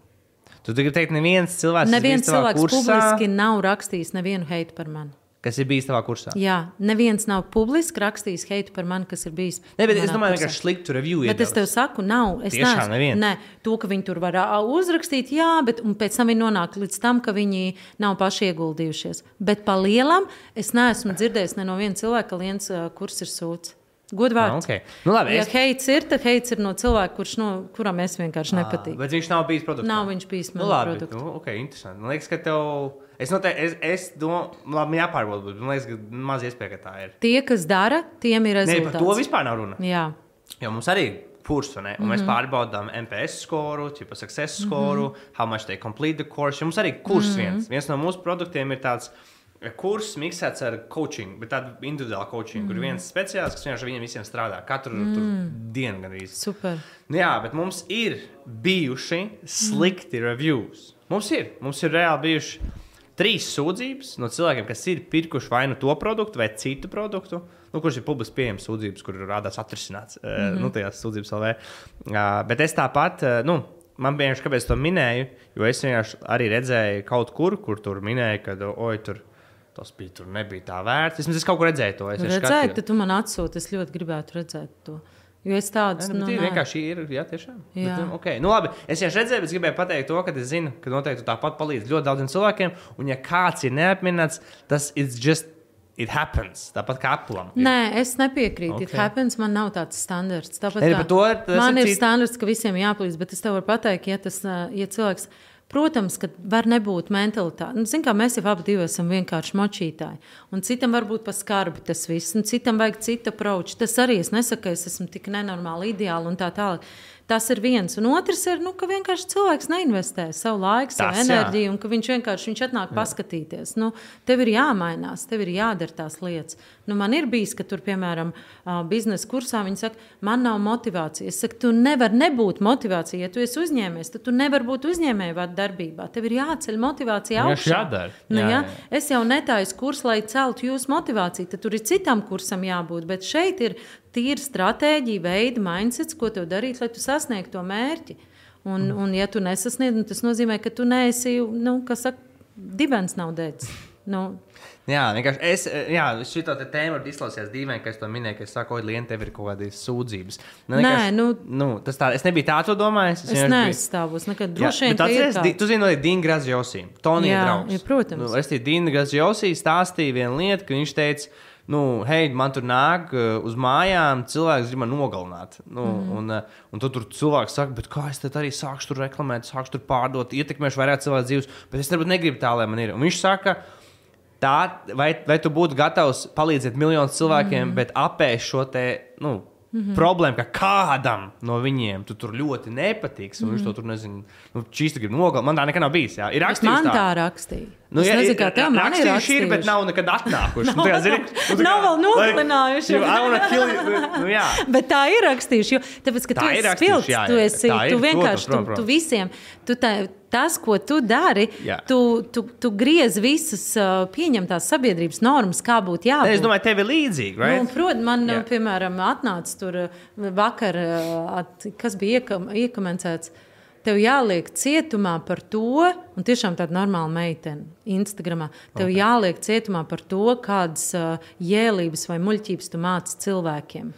Tu gribi teikt, neviens cilvēks, Neviens ir cilvēks kursā, publiski nav rakstījis nevienu heitu par mani. Kas ir bijis tavā kursā. Jā, neviens nav publiski rakstījis heitu par mani, kas ir bijis. Ne, bet es domāju, kursā. ka sliktu review Bet es tev iedevis. saku, nav. Es Tiešām neviens? Nē, to, ka viņi tur var uzrakstīt, jā, bet pēc tam viņi nonāk līdz tam, ka viņi nav paši ieguldījušies. Bet pa lielam es neesmu dzirdējis ne no viena cilvēka, ka viens ā, kurs ir sūds. Ah, Godvārds. okay. Nu, labi, Ja es... heits ir, tad heits ir no cilvēka, kurš, no, kuram es vienkārši nepatīk. Bet viņš nav bijis produktā. Nav viņš bijis Nu, manā labi, produktā. nu, ok, interesanti. Man liekas, ka tev. Es noteikti, es, es domāju, labi, jāpārbauda, bet man liekas, ka maz iespēja, ka tā ir. Tie, kas dara, tiem ir Nē, rezultāts. par to vispār nav runa. Jā, Jo mums arī ir kurs, ne? un Mhm. mēs pārbaudām MPS skoru, tipa success skoru, how much they complete the course. Mums arī kurs Mhm. viens. Viens no mūsu produktiem ir tāds. Kurs miksēts ar coaching, bet tādu individuālu coaching, mm. kur Mhm. viens speciālists, kas vienkārši viņiem visiem strādā katru mm. dienu. Gandrīz. super. Nu, jā, bet mums ir bijuši slikti reviews. Mums ir, mums ir reāli bijuši trīs sūdzības no cilvēkiem, kas ir pirkuši vai nu to produktu, vai citu produktu, nu, kurš ir publiski pieejams sūdzības, kur rādās atrisināts mm -hmm. nu, tajās sūdzības LV. Uh, bet es tāpat, uh, nu, man vienkārši kāpēc to minēju, jo es vienkārši arī redzēju kaut kur, kur tur minēja, ka, oi, tur. Tas bija tur, nebija tā vērts. Vismaz es kaut kur redzēju to. Es skatījos. tad tu man atsūti. Es ļoti gribētu redzēt to. Jo es tādus Nē, nu, nu, ir vienkārši ir. Jā, tiešām. Jā. Bet, nu, okay. nu, labi, es jau redzēju, bet es gribēju pateikt to, ka es zinu, ka noteikti tāpat palīdz ļoti daudziem cilvēkiem. Un, ja kāds ir neapmierināts, tas ir just. It happens. Tāpat kā aplam. Nē, es nepiekrītu. Okay. It happens, man nav tāds standarts. Tāpat Nē, kā to ir- man ir ir cit- standarts, ka visiem jāplīst, bet es tev varu pateikt, ja tas ja cilvēks. Protams, ka var nebūt mentalitāte. Nu, zin, kā mēs jau abi esam vienkārši močītāji. Un citam var būt pa skarbi tas viss, un citam vajag citu approach. Tas arī es nesaku, ka es esmu tik nenormāli ideāli un tā tālāk. Tas ir viens. Un otrs ir, nu, ka vienkārši cilvēks neinvestē savu laiku, savu Tas, jā. enerģiju, un ka viņš vienkārši viņš atnāk paskatīties. Nu, tev ir jāmainās, tev ir jādara tās lietas. Nu, man ir bijis, ka tur, piemēram, biznesa kursā viņi saka, man nav motivācijas. Es saku, tu nevari nebūt motivācija. Ja tu esi uzņēmējs, tad tu nevari būt uzņēmēju darbībā. Tev ir jāceļ motivācija Vienkārši augšā. jādara. Nu, Jā, jā, jā. Es jau netaisu kursu, lai celtu jūsu motivāciju. Tad tur ir citam kursam jābūt. Bet šeit ir tīra stratēģija, veida, mindsets, ko tev darīt, lai tu sasniegtu to mērķi. Un, Mm. un ja tu nesasniedz, nu, tas nozīmē, ka tu neesi, nu, kas saka, dibens nav dedzis. Nu, Jā, vienkārši es, jā, šī tēma var izklausīties dīvaini, ka es to minēju, ka es saku, ka Lienai tev ir kaut kādas sūdzības. Nē, vienkārši- nu- nu, tas tā, es nebiju tā to domājis. es biju- neaizstāvos nekad. Droši vien, ka ir tā. Tu zini, no Dīna Grazjosī. Tonija Jā, draugs. ja, protams. Nu, es tie Dīna Grazjosī stāstīju vienu lietu, ka viņš teica, nu, hei, man tur nāk uh, uz mājām, cilvēks grib man nogalināt. Nu, mm. un, uh, un tad tur cilvēks saka, bet kā es arī sākšu tur reklamēt, sākšu tur pārdot, ietekmēšu vairāk cilvēku dzīves, bet es varbūt negribu tā, lai man ir. Un viņš saka, Tā, vai, vai tu būtu gatavs palīdzēt miljoniem cilvēkiem, mm. bet apēst šo te, nu, Mm -hmm. Problēma, ka kādam no viņiem tu tur ļoti nepatiks, un mm viņš to tur nezina. Nu, šīs tu gribi nogalināt. Man tā nekad nav bijis. Jā. Ir rakstīts, Man tā. tā rakstīja. Nu, es jā, nezinu, kā tev man ir rakstījuši ir, bet nav nekad atnākuši. nu, tā kā, zini, nu, tā Nav kā, vēl nogalinājuši. Like, kill. Nu, nu, jā. Bet tā ir rakstījuši. Jo, tāpēc, ka Tā tu esi rakstījuši, spilgts, jā, tu, jā. esi, Tā ir, tu vienkārši tu, protams, tu protams. visiem. Tu tā, tas, ko tu dari, Jā. tu, tu, tu griez visas uh, pieņemtās sabiedrības normas, kā būtu jābūt. Es domāju, tev ir līdzīgi. Right? Nu, Protams, man, Jā. piemēram, atnāca tur uh, vakar, uh, at, kas bija iekam, iekomentēts. Tev jāliek cietumā par to, un tiešām tāda normāla meitene Instagramā. Tev okay. jāliek cietumā par to, kādas uh, jēlības vai muļķības tu māci cilvēkiem.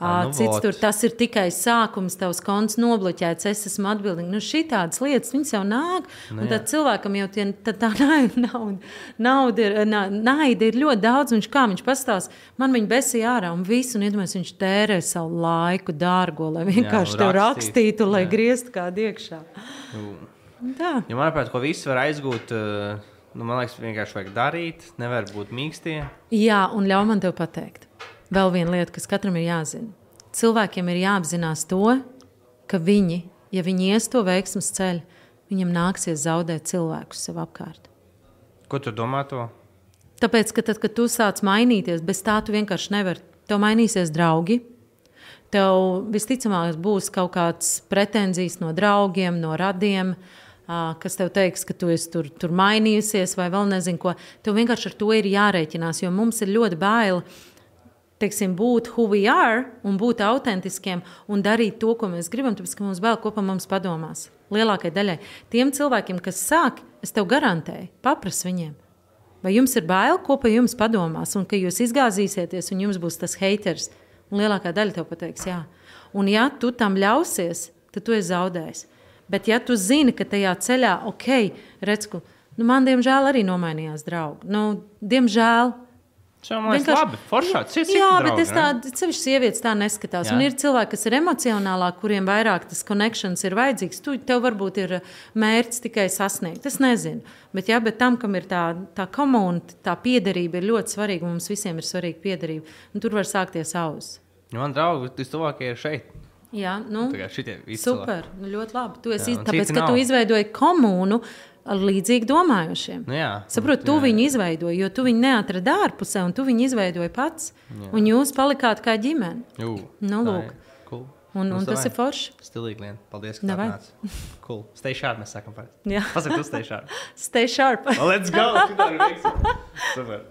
Nu Cits vot. tur tas ir tikai sākums, tavs konts nobloķēts, es esmu atbildīgs. Nu, šī tādas lietas, viņas jau nāk. Nu, tad cilvēkam jau tie, tā, tā nauda, nauda ir, nā- naida ir ļoti daudz. Viņš kā viņš pastāsta, man viņa besīja ārā un visu, un iedomājieties, viņš tērē savu laiku dārgo, lai vienkārši un tev rakstīt. rakstītu, lai Jā. grieztu kādu iekšā. Tā. Ja manuprāt, ko visi var aizgūt, nu, man liekas, vienkārši vajag darīt, nevar būt mīkstie. Jā, un ļauj man te pateikt. Vēl viena lieta, kas katram ir jāzina. Cilvēkiem ir jāapzinās to, ka viņi, ja viņi ies to veiksmības ceļu, viņiem nāksies zaudēt cilvēkus sev apkārt. Ko tu domā to? Tāpēc, ka tad, kad tu sāc mainīties, bez tā tu vienkārši nevari. Tev mainīsies draugi. Tev visticamāk būs kaut kādas pretenzijas no draugiem, no radiem, kas tev teiks, ka tu esi tur, tur mainījusies, vai vēl nezinu ko. Tev vienkārši ar to ir jārēķinās, jo mums ir ļoti bail teiksim, būt who we are un būt autentiskiem un darīt to, ko mēs gribam, tāpēc ka mums bail kopā mums padomās. Lielākajai daļai tiem cilvēkiem, kas sāk, es tev garantēju, paprasti viņiem. Vai jums ir bail, ko par jums padomās, un ka jūs izgāzīsieties, un jums būs tas haters? Un lielākā daļa tev pateiks, jā. Un ja tu tam ļausies, tad tu esi zaudējis. Bet ja tu zini, ka tajā ceļā, ok, redz, ka nu, man diemžēl arī nomainījās draugi. Nu, diemžēl Vienkārši- labi. Foršā, cits Jā, bet es tādu sevišķi sievietes tā neskatās. Jā. Un ir cilvēki, kas ir emocionālāki, kuriem vairāk tas konekšņs ir vajadzīgs. Tu, tev varbūt ir mērķis tikai sasniegt. Es nezinu. Bet, jā, bet tam, kam ir tā, tā komunita, tā piederība, ir ļoti svarīga. Mums visiem ir svarīga piederība. Un tur var sākties auss. Man draugi, vistuvākie ir šeit. Jā, nu, Tā visi super. Nu, ļoti labi. Tu esi, Jā, tāpēc, ka tu nav. izveidoji komunu ar līdzīgi domājošiem. Nu, jā. Saprotu, tu Jā. viņu izveidoji, jo tu viņu neatradi ārpusē, un tu viņu izveidoji pats. Jā. Un jūs palikāt kā ģimene. Jū, Nu, lūk. Cool. Un, Nu, un tas ir forši. Stilīgi, Lien. Paldies, ka atnāci. Cool. Stay sharp, mēs sakam. Tu stay sharp. Stay sharp. Let's go! Super.